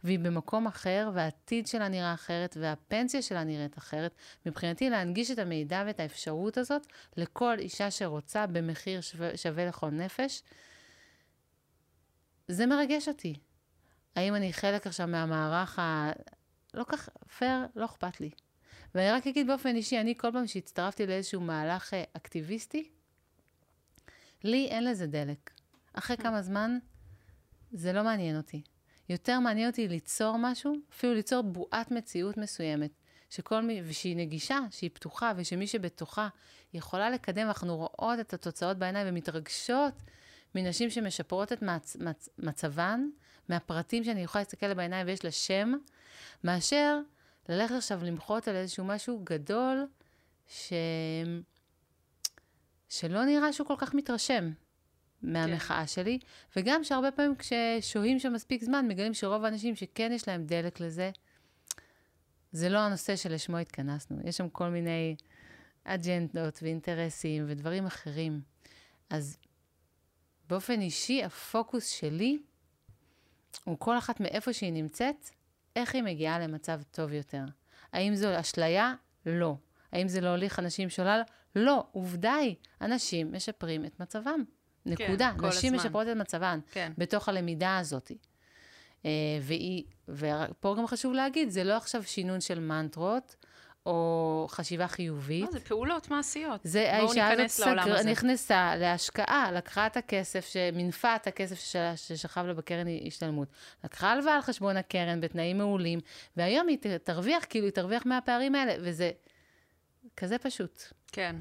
והיא במקום אחר, והעתיד שלה נראה אחרת, והפנסיה שלה נראית אחרת. מבחינתי, להנגיש את המידע ואת האפשרות הזאת לכל אישה שרוצה במחיר שווה, שווה לכל נפש, זה מרגש אותי. האם אני חלק עכשיו מהמערך ה... לא כך פייר, לא אכפת לי. ואני רק אגיד באופן אישי, אני כל פעם שהצטרפתי לאיזשהו מהלך אה, אקטיביסטי, לי אין לזה דלק. אחרי כמה זמן, זה לא מעניין אותי. יותר מעניין אותי ליצור משהו, אפילו ליצור בועת מציאות מסוימת, שכל מי, ושהיא נגישה, שהיא פתוחה, ושמי שבתוכה יכולה לקדם, אנחנו רואות את התוצאות בעיניים ומתרגשות מנשים שמשפרות את מצ, מצ, מצבן, מהפרטים שאני יכולה להסתכל לה בעיניים ויש לה שם, מאשר ללכת עכשיו למחות על איזשהו משהו גדול, ש... שלא נראה שהוא כל כך מתרשם. מהמחאה שלי, וגם שהרבה פעמים כששוהים שם מספיק זמן, מגלים שרוב האנשים שכן יש להם דלק לזה, זה לא הנושא שלשמו התכנסנו. יש שם כל מיני אג'נדות ואינטרסים ודברים אחרים. אז באופן אישי, הפוקוס שלי הוא כל אחת מאיפה שהיא נמצאת, איך היא מגיעה למצב טוב יותר. האם זו אשליה? לא. האם זה להוליך אנשים שולל? לא. עובדה היא, אנשים משפרים את מצבם. נקודה. כן, נשים הזמן. משפרות את מצבן. כן. בתוך הלמידה הזאת. אה, והיא, ופה גם חשוב להגיד, זה לא עכשיו שינון של מנטרות, או חשיבה חיובית. לא, זה פעולות מעשיות. זה האישה הזאת סגר. נכנסה להשקעה, לקחה את הכסף, שמינפה את הכסף שש- ששכב לה בקרן השתלמות. לקחה הלוואה על חשבון הקרן בתנאים מעולים, והיום היא תרוויח, כאילו היא תרוויח מהפערים האלה, וזה כזה פשוט. כן.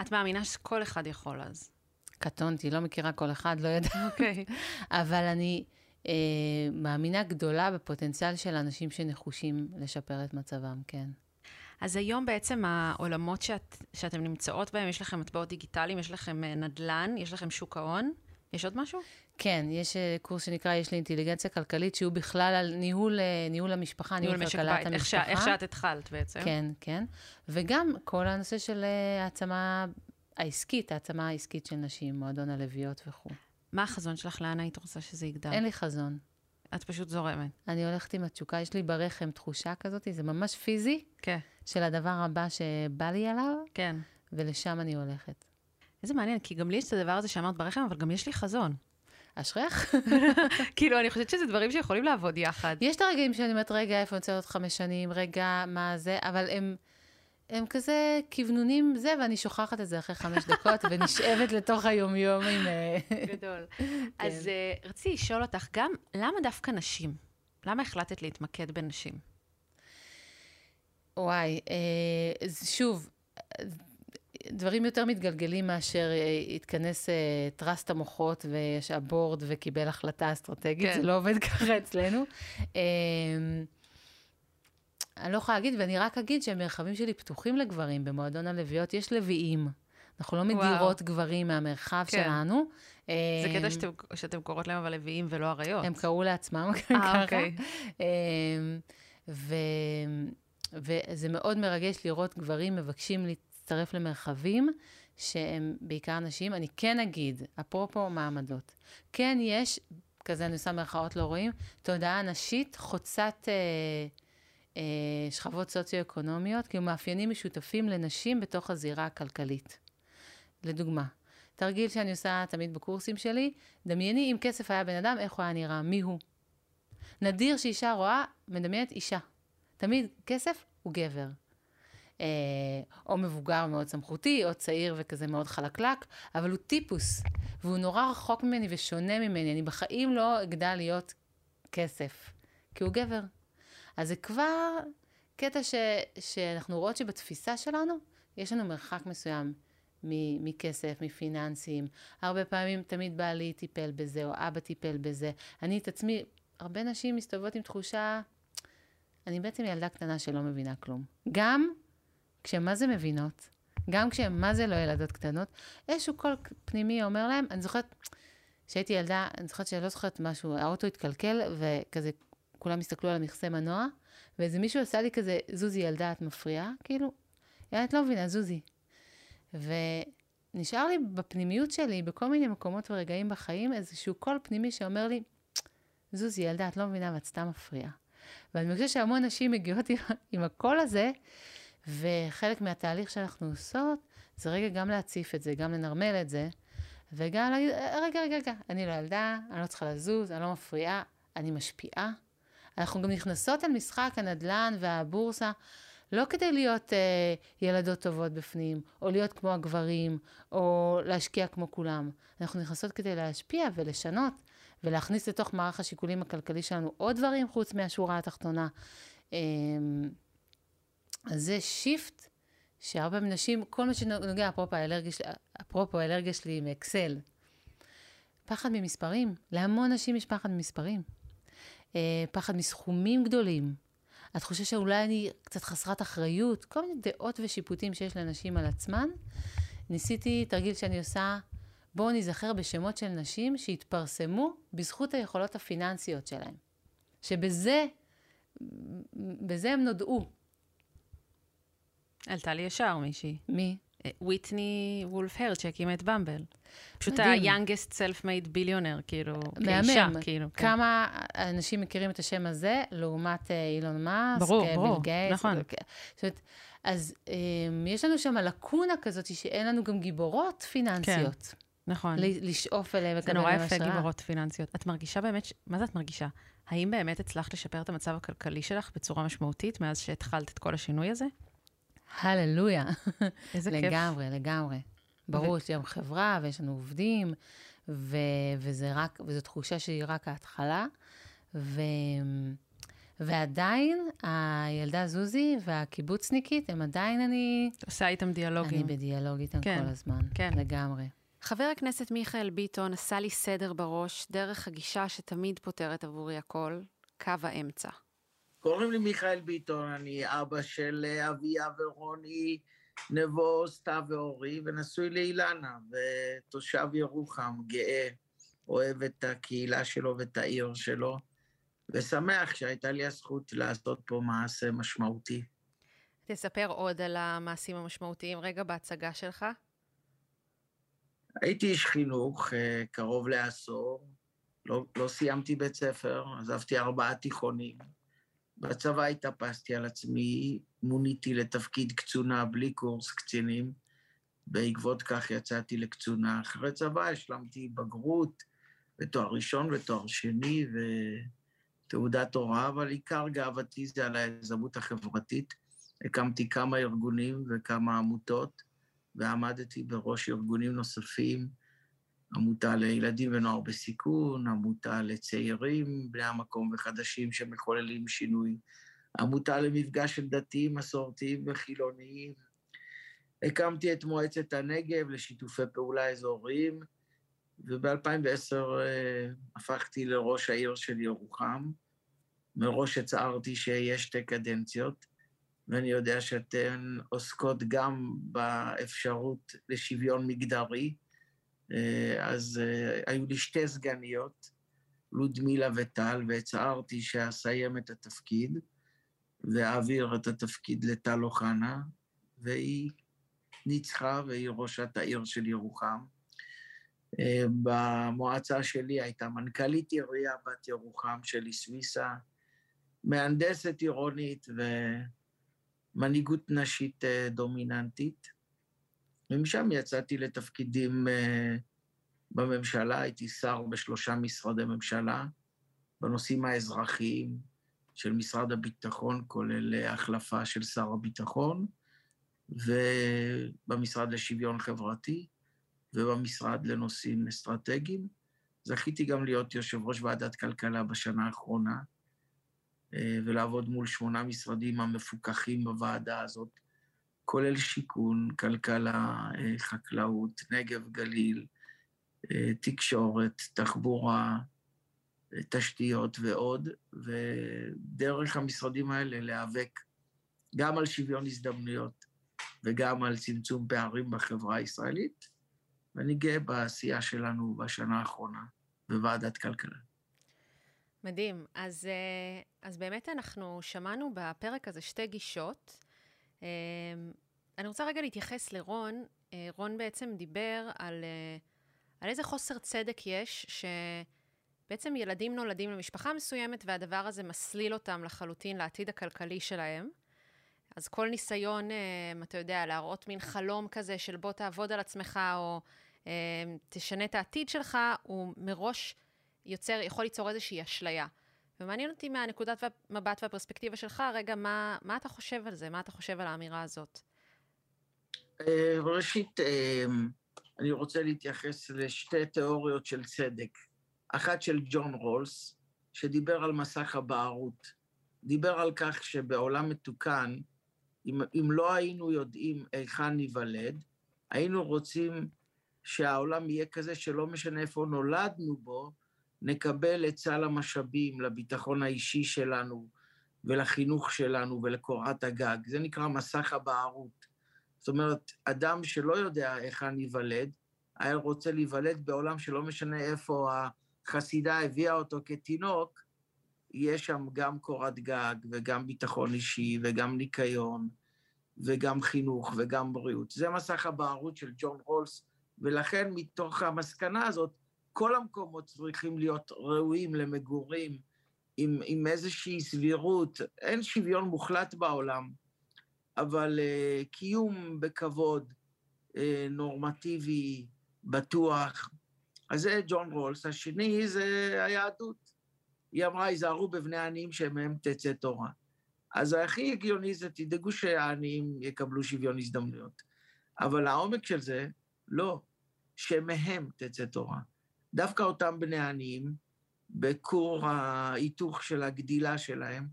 את מאמינה שכל אחד יכול אז. קטונתי, לא מכירה כל אחד, לא יודעת. אוקיי. אבל אני אה, מאמינה גדולה בפוטנציאל של אנשים שנחושים לשפר את מצבם, כן. אז היום בעצם העולמות שאת, שאתם נמצאות בהם, יש לכם מטבעות דיגיטליים, יש לכם אה, נדל"ן, יש לכם שוק ההון. יש עוד משהו? כן, יש אה, קורס שנקרא יש לי אינטליגנציה כלכלית, שהוא בכלל על ניהול, אה, ניהול המשפחה, ניהול, ניהול כלכלת בית, איך, המשפחה. ש... איך שאת התחלת בעצם. כן, כן. וגם כל הנושא של העצמה העסקית, העצמה העסקית של נשים, מועדון הלוויות וכו'. מה החזון שלך? לאן היית רוצה שזה יגדל? אין לי חזון. את פשוט זורמת. אני הולכת עם התשוקה, יש לי ברחם תחושה כזאת, זה ממש פיזי, כן, של הדבר הבא שבא לי עליו, כן. ולשם אני הולכת. איזה מעניין, כי גם לי יש את הדבר הזה שאמרת ברחם, אבל גם יש לי חזון. אשריך? כאילו, אני חושבת שזה דברים שיכולים לעבוד יחד. יש את הרגעים שאני אומרת, רגע, איפה אני רוצה עוד חמש שנים, רגע, מה זה, אבל הם, הם כזה כוונונים זה, ואני שוכחת את זה אחרי חמש דקות, ונשאבת לתוך היומיום עם... אה, גדול. אז uh, רציתי לשאול אותך גם, למה דווקא נשים? למה החלטת להתמקד בנשים? וואי, אה, שוב, אה, דברים יותר מתגלגלים מאשר אה, התכנס אה, טראסט המוחות ויש הבורד וקיבל החלטה אסטרטגית, כן. זה לא עובד ככה אצלנו. אה, אני לא יכולה להגיד, ואני רק אגיד שהמרחבים שלי פתוחים לגברים. במועדון הלוויות יש לוויים. אנחנו לא וואו. מדירות גברים מהמרחב כן. שלנו. זה אה, קטע שאתם, שאתם קוראות להם אבל לוויים ולא אריות. הם קראו לעצמם אה, ככה. אוקיי. אמ, ו... וזה מאוד מרגש לראות גברים מבקשים להצטרף למרחבים שהם בעיקר נשים. אני כן אגיד, אפרופו מעמדות, כן יש, כזה אני עושה מירכאות לא רואים, תודעה נשית חוצת אה, אה, שכבות סוציו-אקונומיות, כאילו מאפיינים משותפים לנשים בתוך הזירה הכלכלית. לדוגמה, תרגיל שאני עושה תמיד בקורסים שלי, דמייני אם כסף היה בן אדם, איך הוא היה נראה, מי הוא. נדיר שאישה רואה, מדמיינת אישה. תמיד כסף הוא גבר. אה, או מבוגר מאוד סמכותי, או צעיר וכזה מאוד חלקלק, אבל הוא טיפוס, והוא נורא רחוק ממני ושונה ממני. אני בחיים לא אגדל להיות כסף, כי הוא גבר. אז זה כבר קטע ש, שאנחנו רואות שבתפיסה שלנו, יש לנו מרחק מסוים מ- מכסף, מפיננסים. הרבה פעמים תמיד בעלי טיפל בזה, או אבא טיפל בזה. אני את עצמי, הרבה נשים מסתובבות עם תחושה, אני בעצם ילדה קטנה שלא מבינה כלום. גם כשהן מה זה מבינות, גם כשהן מה זה לא ילדות קטנות, איזשהו קול פנימי אומר להם, אני זוכרת, כשהייתי ילדה, אני זוכרת שאני לא זוכרת משהו, האוטו התקלקל, וכזה, כולם הסתכלו על המכסה מנוע, ואיזה מישהו עשה לי כזה, זוזי ילדה, את מפריעה? כאילו, ילדה, את לא מבינה, זוזי. ונשאר לי בפנימיות שלי, בכל מיני מקומות ורגעים בחיים, איזשהו קול פנימי שאומר לי, זוזי, ילדה, את לא מבינה ואת סתם מפריעה. ואני חושבת שהמון נשים מגיעות עם, הקול הזה, וחלק מהתהליך שאנחנו עושות, זה רגע גם להציף את זה, גם לנרמל את זה, וגם להגיד, רגע, רגע, רגע, אני לא ילדה, אני לא צריכה לזוז, אני לא מפריעה, אני משפיעה. אנחנו גם נכנסות אל משחק הנדל"ן והבורסה, לא כדי להיות אה, ילדות טובות בפנים, או להיות כמו הגברים, או להשקיע כמו כולם. אנחנו נכנסות כדי להשפיע ולשנות, ולהכניס לתוך מערך השיקולים הכלכלי שלנו עוד דברים חוץ מהשורה התחתונה. אה, אז זה שיפט שהרבה נשים, כל מה שנוגע, אפרופו האלרגיה, אפרופו האלרגיה שלי עם אקסל, פחד ממספרים. להמון נשים יש פחד ממספרים. אה, פחד מסכומים גדולים. התחושה שאולי אני קצת חסרת אחריות, כל מיני דעות ושיפוטים שיש לנשים על עצמן. ניסיתי תרגיל שאני עושה בואו ניזכר בשמות של נשים שהתפרסמו בזכות היכולות הפיננסיות שלהם. שבזה, בזה הם נודעו. עלתה לי ישר מישהי. מי? אה, וויטני וולף הרד שהקימה את במבל. פשוט. ה-youngest self-made billionaire, כאילו. כאישה, כאילו. כן. כמה אנשים מכירים את השם הזה, לעומת אה, אילון מאסק, ברור, אה, ברור, ביל. נכון. וכ- זאת אומרת, אז אה, יש לנו שם לקונה כזאת שאין לנו גם גיבורות פיננסיות. נכון. ל- לשאוף אליהם זה ולקבל נורא מהם יפה, השראה. גיבורות פיננסיות. את מרגישה באמת, מה זה את מרגישה? האם באמת הצלחת לשפר את המצב הכלכלי שלך בצורה משמעותית מאז שהתחלת את כל השינוי הזה? הללויה. איזה כיף. לגמרי, לגמרי. ברור, יש לנו חברה ויש לנו עובדים, ו- וזה רק, וזו תחושה שהיא רק ההתחלה. ו- ועדיין, הילדה זוזי והקיבוצניקית, הם עדיין אני, עושה איתם דיאלוגים. אני בדיאלוג איתם כן, כל הזמן. כן. לגמרי. חבר הכנסת מיכאל ביטון עשה לי סדר בראש דרך הגישה שתמיד פותרת עבורי הכל, קו האמצע. קוראים לי מיכאל ביטון, אני אבא של אה, אביה ורוני, נבו, סתיו ואורי, ונשוי לאילנה, ותושב ירוחם, גאה, אוהב את הקהילה שלו ואת העיר שלו, ושמח שהייתה לי הזכות לעשות פה מעשה משמעותי. תספר עוד על המעשים המשמעותיים רגע בהצגה שלך. הייתי איש חינוך אה, קרוב לעשור, לא, לא סיימתי בית ספר, עזבתי ארבעה תיכונים. בצבא התאפסתי על עצמי, מוניתי לתפקיד קצונה בלי קורס קצינים. בעקבות כך יצאתי לקצונה. אחרי צבא השלמתי בגרות ותואר ראשון ותואר שני ותעודת הוראה, אבל עיקר גאוותי זה על היזמות החברתית. הקמתי כמה ארגונים וכמה עמותות, ועמדתי בראש ארגונים נוספים, עמותה לילדים ונוער בסיכון, עמותה לצעירים, בני המקום וחדשים שמחוללים שינוי, עמותה למפגש של דתיים, מסורתיים וחילוניים. הקמתי את מועצת הנגב לשיתופי פעולה אזוריים, וב-2010 הפכתי לראש העיר של ירוחם. מראש הצהרתי שיש שתי קדנציות, ואני יודע שאתן עוסקות גם באפשרות לשוויון מגדרי. אה, אז אה, היו לי שתי סגניות, לודמילה וטל, והצהרתי שאסיים את התפקיד ואעביר את התפקיד לטל אוחנה, והיא ניצחה והיא ראשת העיר של ירוחם. אה, במועצה שלי הייתה מנכ"לית עירייה בת ירוחם שלי סוויסה, מהנדסת עירונית ומנהיגות נשית דומיננטית. ומשם יצאתי לתפקידים אה, בממשלה, הייתי שר בשלושה משרדי ממשלה, בנושאים האזרחיים של משרד הביטחון, כולל אה, החלפה של שר הביטחון, ובמשרד לשוויון חברתי, ובמשרד לנושאים אסטרטגיים. זכיתי גם להיות יושב ראש ועדת כלכלה בשנה האחרונה, אה, ולעבוד מול שמונה משרדים המפוקחים בוועדה הזאת, כולל שיכון, כלכלה, אה, חקלאות, נגב, גליל, אה, תקשורת, תחבורה, אה, תשתיות ועוד, ודרך המשרדים האלה להיאבק גם על שוויון הזדמנויות וגם על צמצום פערים בחברה הישראלית, ואני גאה בעשייה שלנו בשנה האחרונה בוועדת כלכלה. מדהים. אז, אז באמת אנחנו שמענו בפרק הזה שתי גישות. אה, אני רוצה רגע להתייחס לרון. אה, רון בעצם דיבר על, אה, על איזה חוסר צדק יש, שבעצם ילדים נולדים למשפחה מסוימת והדבר הזה מסליל אותם לחלוטין לעתיד הכלכלי שלהם. אז כל ניסיון, אה, אתה יודע, להראות מין חלום כזה של בוא תעבוד על עצמך או תשנה את העתיד שלך, הוא מראש יוצר, יכול ליצור איזושהי אשליה. ומעניין אותי מהנקודת המבט והפרספקטיבה שלך, רגע, מה, מה אתה חושב על זה? מה אתה חושב על האמירה הזאת? אה, ראשית, אה, אני רוצה להתייחס לשתי תיאוריות של צדק. אחת של ג'ון רולס, שדיבר על מסך הבערות. דיבר על כך שבעולם מתוקן, אם, אם לא היינו יודעים היכן ניוולד, היינו רוצים שהעולם יהיה כזה שלא משנה איפה נולדנו בו, נקבל את סל המשאבים לביטחון האישי שלנו ולחינוך שלנו ולקורת הגג. זה נקרא מסך הבערות. זאת אומרת, אדם שלא יודע היכן ייוולד, היה רוצה להיוולד בעולם שלא משנה איפה החסידה הביאה אותו כתינוק, יש שם גם קורת גג וגם ביטחון אישי וגם ניקיון וגם חינוך וגם בריאות. זה מסך הבערות של ג'ון רולס, ולכן מתוך המסקנה הזאת, כל המקומות צריכים להיות ראויים למגורים עם, עם איזושהי סבירות. אין שוויון מוחלט בעולם, אבל uh, קיום בכבוד, uh, נורמטיבי, בטוח. אז זה ג'ון רולס. השני זה היהדות. היא אמרה, היזהרו בבני העניים שמהם תצא תורה. אז הכי הגיוני זה, תדאגו שהעניים יקבלו שוויון הזדמנויות. אבל העומק של זה, לא, שמהם תצא תורה. דווקא אותם בני העניים, בכור ההיתוך של הגדילה שלהם,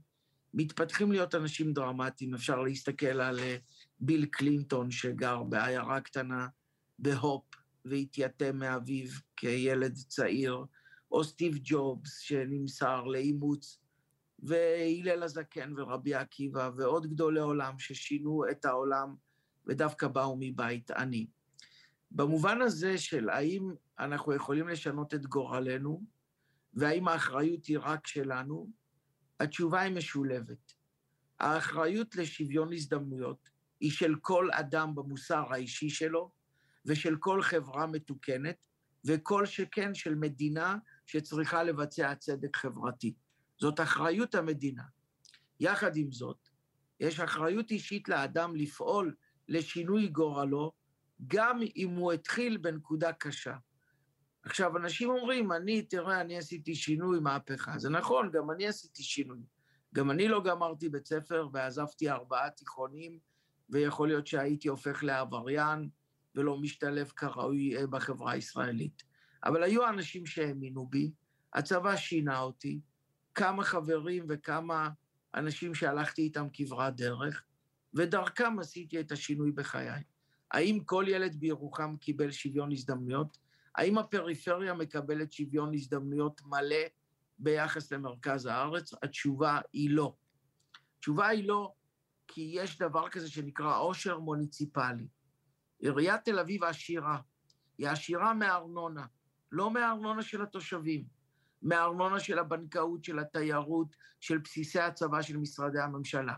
מתפתחים להיות אנשים דרמטיים. אפשר להסתכל על אה, ביל קלינטון, שגר בעיירה קטנה בהופ, והתייתם מאביו כילד צעיר, או סטיב ג'ובס, שנמסר לאימוץ, והלל הזקן ורבי עקיבא, ועוד גדולי עולם ששינו את העולם ודווקא באו מבית עני. במובן הזה של האם אנחנו יכולים לשנות את גורלנו, והאם האחריות היא רק שלנו, התשובה היא משולבת. האחריות לשוויון הזדמנויות היא של כל אדם במוסר האישי שלו, ושל כל חברה מתוקנת, וכל שכן של מדינה שצריכה לבצע צדק חברתי. זאת אחריות המדינה. יחד עם זאת, יש אחריות אישית לאדם לפעול לשינוי גורלו, גם אם הוא התחיל בנקודה קשה. עכשיו, אנשים אומרים, אני, תראה, אני עשיתי שינוי, מהפכה. זה נכון, גם אני עשיתי שינוי. גם אני לא גמרתי בית ספר ועזבתי ארבעה תיכונים, ויכול להיות שהייתי הופך לעבריין ולא משתלב כראוי אה, בחברה הישראלית. אבל היו אנשים שהאמינו בי, הצבא שינה אותי, כמה חברים וכמה אנשים שהלכתי איתם כברת דרך, ודרכם עשיתי את השינוי בחיי. האם כל ילד בירוחם קיבל שוויון הזדמנויות? האם הפריפריה מקבלת שוויון הזדמנויות מלא ביחס למרכז הארץ? התשובה היא לא. התשובה היא לא, כי יש דבר כזה שנקרא עושר מוניציפלי. עיריית תל אביב עשירה, היא עשירה מארנונה, לא מהארנונה של התושבים, מהארנונה של הבנקאות, של התיירות, של בסיסי הצבא של משרדי הממשלה.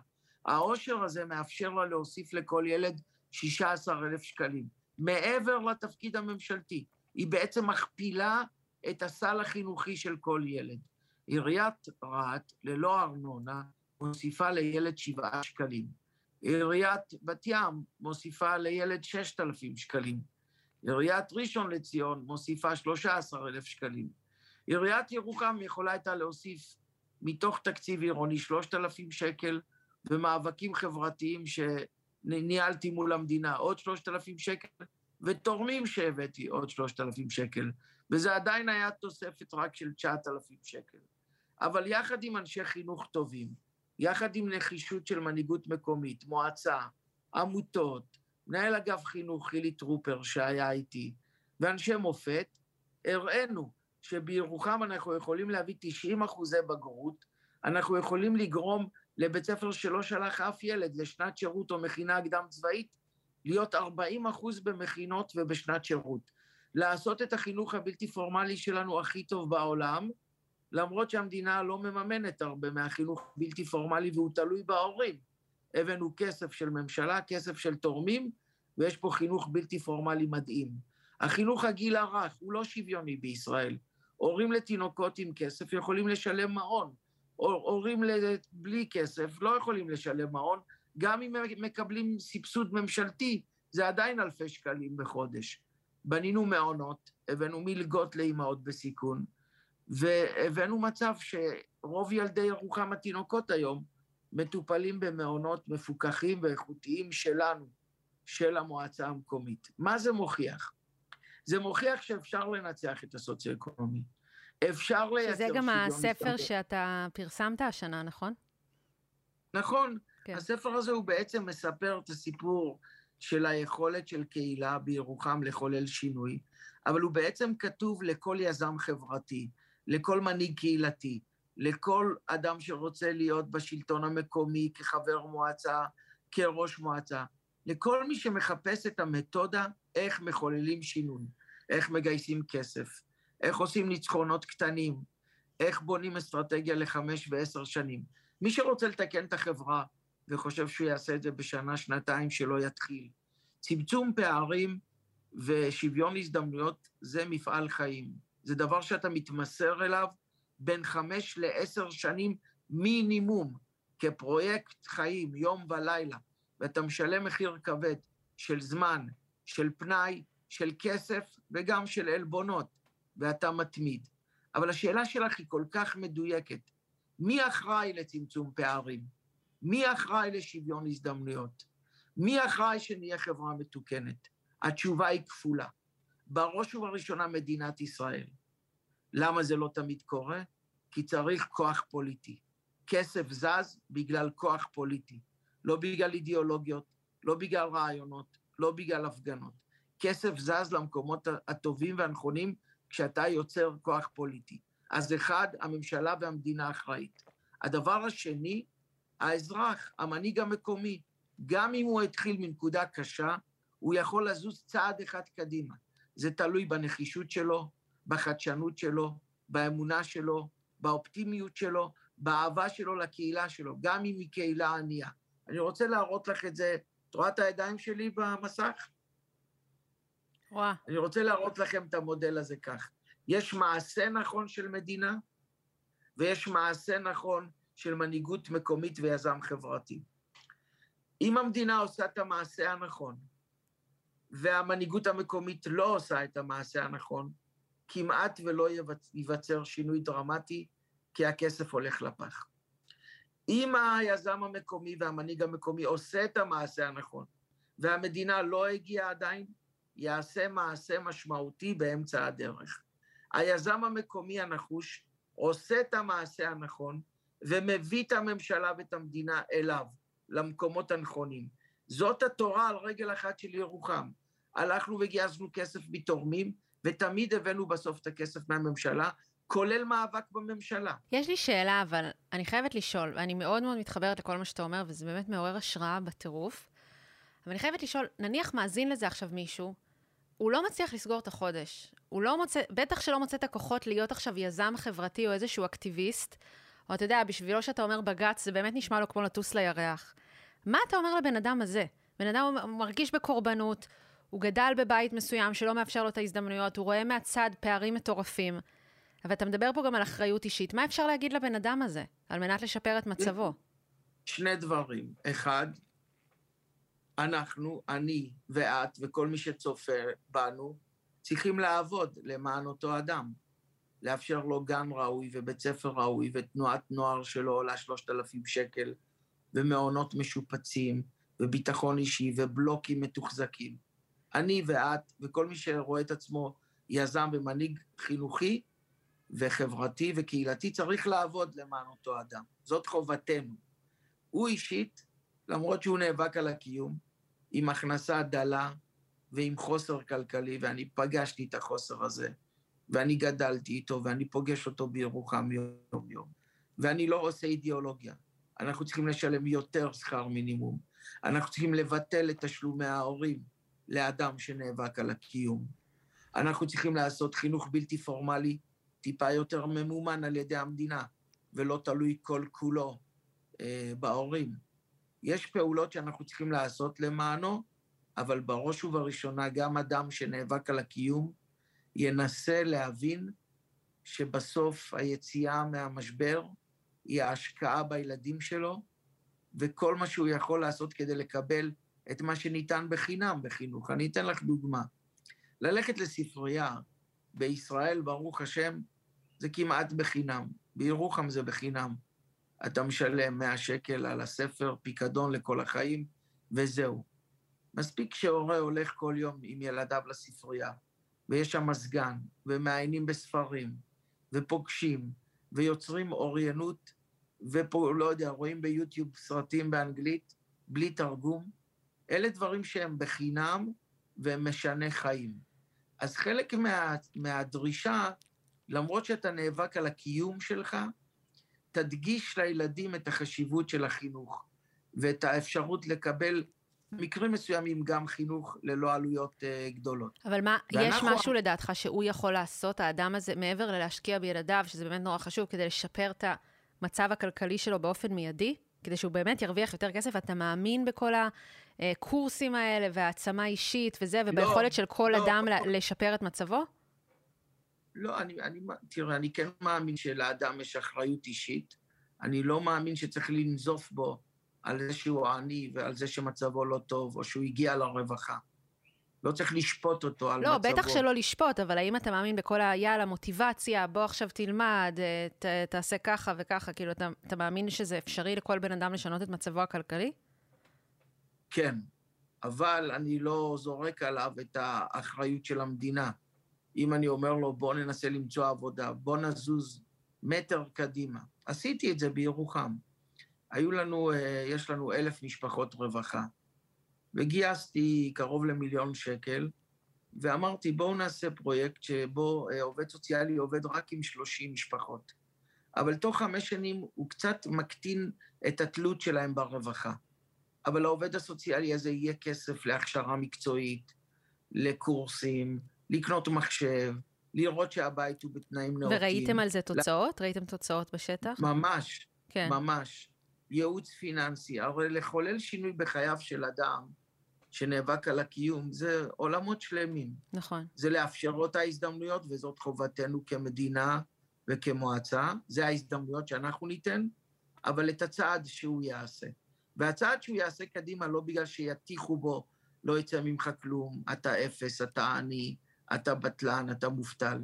העושר הזה מאפשר לה להוסיף לכל ילד 16,000 שקלים, מעבר לתפקיד הממשלתי. היא בעצם מכפילה את הסל החינוכי של כל ילד. עיריית רהט, ללא ארנונה, מוסיפה לילד 7 שקלים. עיריית בת ים מוסיפה לילד 6,000 שקלים. עיריית ראשון לציון מוסיפה 13,000 שקלים. עיריית ירוחם יכולה הייתה להוסיף מתוך תקציב עירוני 3,000 שקל, ומאבקים חברתיים שניהלתי מול המדינה עוד 3,000 שקל, ותורמים שהבאתי עוד 3,000 שקל, וזה עדיין היה תוספת רק של 9,000 שקל. אבל יחד עם אנשי חינוך טובים, יחד עם נחישות של מנהיגות מקומית, מועצה, עמותות, מנהל אגף חינוך חילי טרופר שהיה איתי, ואנשי מופת, הראינו שבירוחם אנחנו יכולים להביא 90 אחוזי בגרות, אנחנו יכולים לגרום לבית ספר שלא שלח אף ילד לשנת שירות או מכינה קדם צבאית, להיות 40 אחוז במכינות ובשנת שירות. לעשות את החינוך הבלתי פורמלי שלנו הכי טוב בעולם, למרות שהמדינה לא מממנת הרבה מהחינוך הבלתי פורמלי והוא תלוי בהורים. הבאנו כסף של ממשלה, כסף של תורמים, ויש פה חינוך בלתי פורמלי מדהים. החינוך הגיל הרך הוא לא שוויוני בישראל. הורים לתינוקות עם כסף יכולים לשלם מעון. הורים בלי כסף לא יכולים לשלם מעון, גם אם הם מקבלים סבסוד ממשלתי, זה עדיין אלפי שקלים בחודש. בנינו מעונות, הבאנו מלגות לאימהות בסיכון, והבאנו מצב שרוב ילדי ירוחם התינוקות היום מטופלים במעונות מפוקחים ואיכותיים שלנו, של המועצה המקומית. מה זה מוכיח? זה מוכיח שאפשר לנצח את הסוציו-אקונומי. אפשר לייצר שזה גם הספר מסתבר. שאתה פרסמת השנה, נכון? נכון. כן. הספר הזה הוא בעצם מספר את הסיפור של היכולת של קהילה בירוחם לחולל שינוי, אבל הוא בעצם כתוב לכל יזם חברתי, לכל מנהיג קהילתי, לכל אדם שרוצה להיות בשלטון המקומי כחבר מועצה, כראש מועצה, לכל מי שמחפש את המתודה איך מחוללים שינוי. איך מגייסים כסף, איך עושים ניצחונות קטנים, איך בונים אסטרטגיה לחמש ועשר שנים. מי שרוצה לתקן את החברה וחושב שהוא יעשה את זה בשנה, שנתיים, שלא יתחיל. צמצום פערים ושוויון הזדמנויות זה מפעל חיים. זה דבר שאתה מתמסר אליו בין חמש לעשר שנים מינימום, כפרויקט חיים, יום ולילה, ואתה משלם מחיר כבד של זמן, של פנאי, של כסף וגם של עלבונות, ואתה מתמיד. אבל השאלה שלך היא כל כך מדויקת. מי אחראי לצמצום פערים? מי אחראי לשוויון הזדמנויות? מי אחראי שנהיה חברה מתוקנת? התשובה היא כפולה. בראש ובראשונה מדינת ישראל. למה זה לא תמיד קורה? כי צריך כוח פוליטי. כסף זז בגלל כוח פוליטי, לא בגלל אידיאולוגיות, לא בגלל רעיונות, לא בגלל הפגנות. כסף זז למקומות הטובים והנכונים כשאתה יוצר כוח פוליטי. אז אחד, הממשלה והמדינה אחראית. הדבר השני, האזרח, המנהיג המקומי, גם אם הוא התחיל מנקודה קשה, הוא יכול לזוז צעד אחד קדימה. זה תלוי בנחישות שלו, בחדשנות שלו, באמונה שלו, באופטימיות שלו, באהבה שלו לקהילה שלו, גם אם היא קהילה ענייה. אני רוצה להראות לך את זה, את רואה את הידיים שלי במסך? רואה. אני רוצה להראות לכם את המודל הזה כך. יש מעשה נכון של מדינה, ויש מעשה נכון של מנהיגות מקומית ויזם חברתי. אם המדינה עושה את המעשה הנכון, והמנהיגות המקומית לא עושה את המעשה הנכון, כמעט ולא ייווצר שינוי דרמטי, כי הכסף הולך לפח. אם היזם המקומי והמנהיג המקומי עושה את המעשה הנכון, והמדינה לא הגיעה עדיין, יעשה מעשה משמעותי באמצע הדרך. היזם המקומי הנחוש עושה את המעשה הנכון ומביא את הממשלה ואת המדינה אליו, למקומות הנכונים. זאת התורה על רגל אחת של ירוחם. הלכנו וגייסנו כסף מתורמים, ותמיד הבאנו בסוף את הכסף מהממשלה, כולל מאבק בממשלה. יש לי שאלה, אבל אני חייבת לשאול, ואני מאוד מאוד מתחברת לכל מה שאתה אומר, וזה באמת מעורר השראה בטירוף. אבל אני חייבת לשאול, נניח מאזין לזה עכשיו מישהו, הוא לא מצליח לסגור את החודש. הוא לא מוצא, בטח שלא מוצא את הכוחות להיות עכשיו יזם חברתי או איזשהו אקטיביסט, או אתה יודע, בשבילו שאתה אומר בג"ץ, זה באמת נשמע לו כמו לטוס לירח. מה אתה אומר לבן אדם הזה? בן אדם מרגיש בקורבנות, הוא גדל בבית מסוים שלא מאפשר לו את ההזדמנויות, הוא רואה מהצד פערים מטורפים. אבל אתה מדבר פה גם על אחריות אישית. מה אפשר להגיד לבן אדם הזה, על מנת לשפר את מצבו? שני דברים. אחד, אנחנו, אני ואת וכל מי שצופה בנו, צריכים לעבוד למען אותו אדם. לאפשר לו גן ראוי ובית ספר ראוי ותנועת נוער שלא עולה שלושת אלפים שקל ומעונות משופצים וביטחון אישי ובלוקים מתוחזקים. אני ואת וכל מי שרואה את עצמו יזם ומנהיג חינוכי וחברתי וקהילתי צריך לעבוד למען אותו אדם. זאת חובתנו. הוא אישית, למרות שהוא נאבק על הקיום, עם הכנסה דלה ועם חוסר כלכלי, ואני פגשתי את החוסר הזה, ואני גדלתי איתו, ואני פוגש אותו בירוחם יום-יום. ואני לא עושה אידיאולוגיה. אנחנו צריכים לשלם יותר שכר מינימום. אנחנו צריכים לבטל את תשלומי ההורים לאדם שנאבק על הקיום. אנחנו צריכים לעשות חינוך בלתי פורמלי טיפה יותר ממומן על ידי המדינה, ולא תלוי כל כולו אה, בהורים. יש פעולות שאנחנו צריכים לעשות למענו, אבל בראש ובראשונה גם אדם שנאבק על הקיום ינסה להבין שבסוף היציאה מהמשבר היא ההשקעה בילדים שלו, וכל מה שהוא יכול לעשות כדי לקבל את מה שניתן בחינם בחינוך. אני אתן לך דוגמה. ללכת לספרייה בישראל, ברוך השם, זה כמעט בחינם. בירוחם זה בחינם. אתה משלם 100 שקל על הספר, פיקדון לכל החיים, וזהו. מספיק שהורה הולך כל יום עם ילדיו לספרייה, ויש שם מזגן, ומעיינים בספרים, ופוגשים, ויוצרים אוריינות, ופה, לא יודע, רואים ביוטיוב סרטים באנגלית, בלי תרגום. אלה דברים שהם בחינם והם משנה חיים. אז חלק מה, מהדרישה, למרות שאתה נאבק על הקיום שלך, תדגיש לילדים את החשיבות של החינוך ואת האפשרות לקבל במקרים מסוימים גם חינוך ללא עלויות uh, גדולות. אבל מה, ואנחנו- יש משהו לדעתך שהוא יכול לעשות, האדם הזה, מעבר ללהשקיע בילדיו, שזה באמת נורא חשוב, כדי לשפר את המצב הכלכלי שלו באופן מיידי? כדי שהוא באמת ירוויח יותר כסף, אתה מאמין בכל הקורסים האלה והעצמה אישית וזה, וביכולת של כל לא. אדם ל- לשפר את מצבו? לא, אני, אני, תראה, אני כן מאמין שלאדם יש אחריות אישית. אני לא מאמין שצריך לנזוף בו על זה שהוא עני ועל זה שמצבו לא טוב, או שהוא הגיע לרווחה. לא צריך לשפוט אותו על לא, מצבו. בטח שלא לשפוט, אבל האם אתה מאמין בכל ה... יאללה, מוטיבציה, בוא עכשיו תלמד, אה, ת, תעשה ככה וככה, כאילו, אתה, אתה מאמין שזה אפשרי לכל בן אדם לשנות את מצבו הכלכלי? כן, אבל אני לא זורק עליו את האחריות של המדינה. אם אני אומר לו, בוא ננסה למצוא עבודה, בוא נזוז מטר קדימה. עשיתי את זה בירוחם. היו לנו, אה, יש לנו אלף משפחות רווחה, וגייסתי קרוב למיליון שקל, ואמרתי, בואו נעשה פרויקט שבו אה, עובד סוציאלי עובד רק עם 30 משפחות. אבל תוך חמש שנים הוא קצת מקטין את התלות שלהם ברווחה. אבל לעובד הסוציאלי הזה יהיה כסף להכשרה מקצועית, לקורסים, לקנות מחשב, לראות שהבית הוא בתנאים נאותים. וראיתם על זה תוצאות? ראיתם תוצאות בשטח? ממש, כן. ממש. ייעוץ פיננסי. הרי לחולל שינוי בחייו של אדם שנאבק על הקיום, זה עולמות שלמים. נכון. זה לאפשר לו את ההזדמנויות, וזאת חובתנו כמדינה וכמועצה. זה ההזדמנויות שאנחנו ניתן, אבל את הצעד שהוא יעשה. והצעד שהוא יעשה קדימה, לא בגלל שיטיחו בו, לא יצא ממך כלום, אתה אפס, אתה עני, אתה בטלן, אתה מובטל,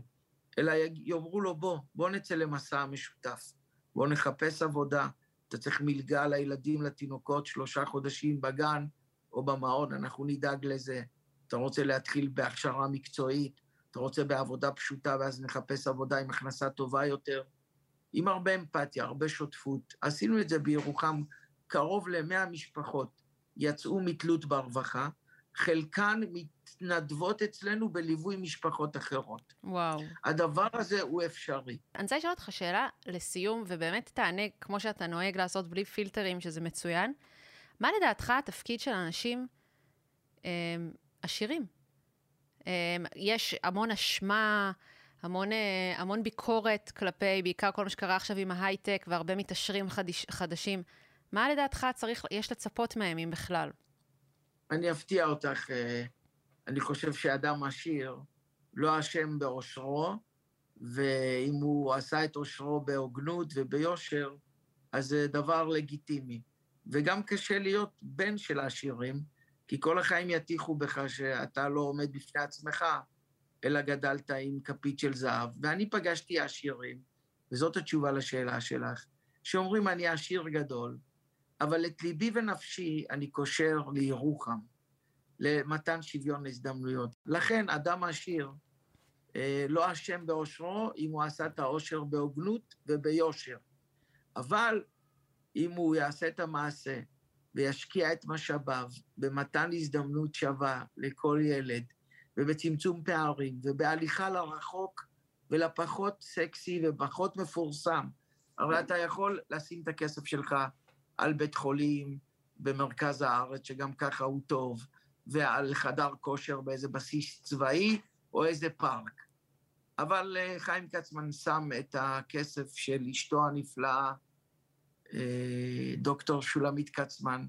אלא יאמרו לו, בוא, בוא נצא למסע משותף, בוא נחפש עבודה, אתה צריך מלגה לילדים, לתינוקות, שלושה חודשים בגן או במעון, אנחנו נדאג לזה. אתה רוצה להתחיל בהכשרה מקצועית, אתה רוצה בעבודה פשוטה, ואז נחפש עבודה עם הכנסה טובה יותר. עם הרבה אמפתיה, הרבה שותפות. עשינו את זה בירוחם, קרוב ל-100 משפחות יצאו מתלות ברווחה, חלקן מתנדבות אצלנו בליווי משפחות אחרות. וואו. הדבר הזה הוא אפשרי. אני רוצה לשאול אותך שאלה לסיום, ובאמת תענה כמו שאתה נוהג לעשות בלי פילטרים, שזה מצוין. מה לדעתך התפקיד של אנשים אה, עשירים? אה, יש המון אשמה, המון, אה, המון ביקורת כלפי, בעיקר כל מה שקרה עכשיו עם ההייטק, והרבה מתעשרים חדיש, חדשים. מה לדעתך צריך, יש לצפות מהם, אם בכלל? אני אפתיע אותך, אה, אני חושב שאדם עשיר לא אשם בעושרו, ואם הוא עשה את עושרו בהוגנות וביושר, אז זה דבר לגיטימי. וגם קשה להיות בן של העשירים, כי כל החיים יטיחו בך שאתה לא עומד בפני עצמך, אלא גדלת עם כפית של זהב. ואני פגשתי עשירים, וזאת התשובה לשאלה שלך, שאומרים, אני עשיר גדול, אבל את ליבי ונפשי אני קושר לירוחם, למתן שוויון הזדמנויות. לכן, אדם עשיר אה, לא אשם בעושרו אם הוא עשה את העושר בהוגנות וביושר. אבל אם הוא יעשה את המעשה וישקיע את משאביו במתן הזדמנות שווה לכל ילד, ובצמצום פערים, ובהליכה לרחוק ולפחות סקסי ופחות מפורסם, הרי אתה יכול לשים את הכסף שלך על בית חולים במרכז הארץ, שגם ככה הוא טוב, ועל חדר כושר באיזה בסיס צבאי או איזה פארק. אבל אה, חיים כצמן שם את הכסף של אשתו הנפלאה, אה, דוקטור שולמית כצמן,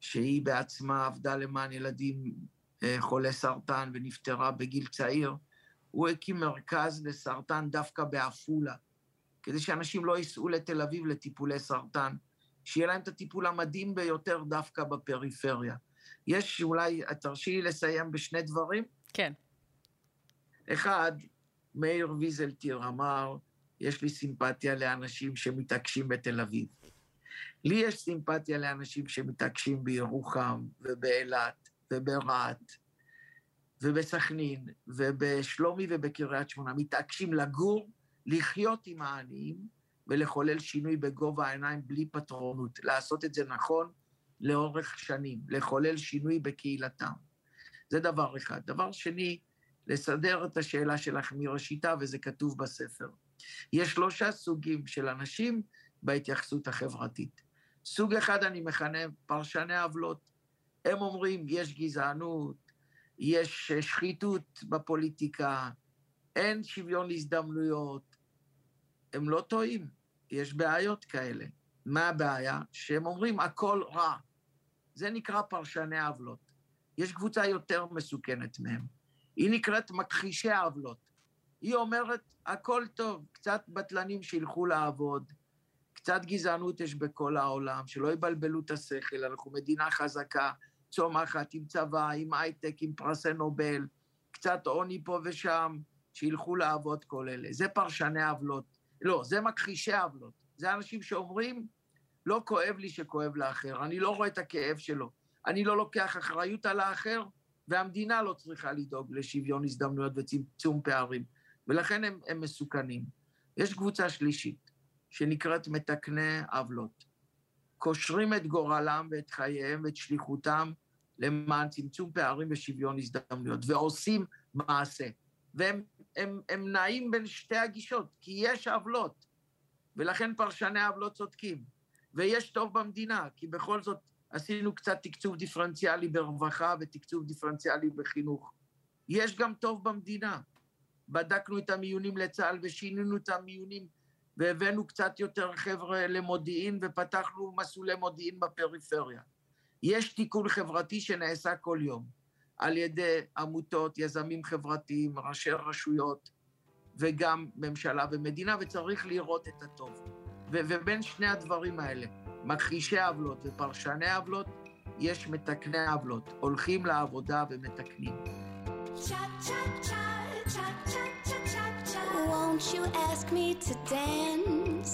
שהיא בעצמה עבדה למען ילדים אה, חולי סרטן ונפטרה בגיל צעיר, הוא הקים מרכז לסרטן דווקא בעפולה, כדי שאנשים לא ייסעו לתל אביב לטיפולי סרטן, שיהיה להם את הטיפול המדהים ביותר דווקא בפריפריה. יש אולי, תרשי לי לסיים בשני דברים. כן. אחד, מאיר ויזלטיר אמר, יש לי סימפתיה לאנשים שמתעקשים בתל אביב. לי יש סימפתיה לאנשים שמתעקשים בירוחם ובאילת וברהט ובסכנין ובשלומי ובקריית שמונה, מתעקשים לגור, לחיות עם העניים ולחולל שינוי בגובה העיניים בלי פטרונות, לעשות את זה נכון לאורך שנים, לחולל שינוי בקהילתם. זה דבר אחד. דבר שני, לסדר את השאלה שלך מראשיתה, וזה כתוב בספר. יש שלושה סוגים של אנשים בהתייחסות החברתית. סוג אחד אני מכנה פרשני עוולות. הם אומרים, יש גזענות, יש שחיתות בפוליטיקה, אין שוויון הזדמנויות. הם לא טועים, יש בעיות כאלה. מה הבעיה? שהם אומרים, הכל רע. זה נקרא פרשני עוולות. יש קבוצה יותר מסוכנת מהם. היא נקראת מכחישי עוולות. היא אומרת, הכל טוב, קצת בטלנים שילכו לעבוד, קצת גזענות יש בכל העולם, שלא יבלבלו את השכל, אנחנו מדינה חזקה, צומחת, עם צבא, עם הייטק, עם פרסי נובל, קצת עוני פה ושם, שילכו לעבוד כל אלה. זה פרשני עוולות. לא, זה מכחישי עוולות. זה אנשים שאומרים, לא כואב לי שכואב לאחר, אני לא רואה את הכאב שלו, אני לא לוקח אחריות על האחר, והמדינה לא צריכה לדאוג לשוויון הזדמנויות וצמצום פערים, ולכן הם, הם מסוכנים. יש קבוצה שלישית, שנקראת מתקני עוולות. קושרים את גורלם ואת חייהם ואת שליחותם למען צמצום פערים ושוויון הזדמנויות, ועושים מעשה. והם הם, הם נעים בין שתי הגישות, כי יש עוולות, ולכן פרשני העוולות צודקים. ויש טוב במדינה, כי בכל זאת עשינו קצת תקצוב דיפרנציאלי ברווחה ותקצוב דיפרנציאלי בחינוך. יש גם טוב במדינה. בדקנו את המיונים לצה"ל ושינינו את המיונים והבאנו קצת יותר חבר'ה למודיעין ופתחנו מסלולי מודיעין בפריפריה. יש תיקון חברתי שנעשה כל יום על ידי עמותות, יזמים חברתיים, ראשי רשויות וגם ממשלה ומדינה, וצריך לראות את הטוב. ו- ובין שני הדברים האלה, מכחישי עוולות ופרשני עוולות, יש מתקני עוולות, הולכים לעבודה ומתקנים. Won't you ask me to dance?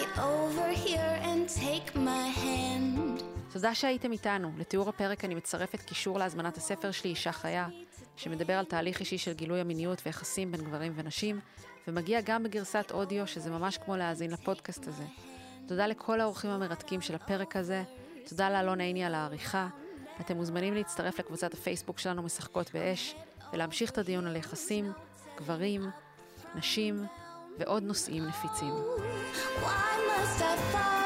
Get over here and take my hand. תודה שהייתם איתנו. לתיאור הפרק אני מצרפת קישור להזמנת הספר שלי, אישה חיה, שמדבר על תהליך אישי של גילוי המיניות ויחסים בין גברים ונשים, ומגיע גם בגרסת אודיו, שזה ממש כמו להאזין לפודקאסט הזה. תודה לכל האורחים המרתקים של הפרק הזה, תודה לאלונה עיני על העריכה. אתם מוזמנים להצטרף לקבוצת הפייסבוק שלנו משחקות באש, ולהמשיך את הדיון על יחסים, גברים, נשים ועוד נושאים נפיצים. Why must I fall?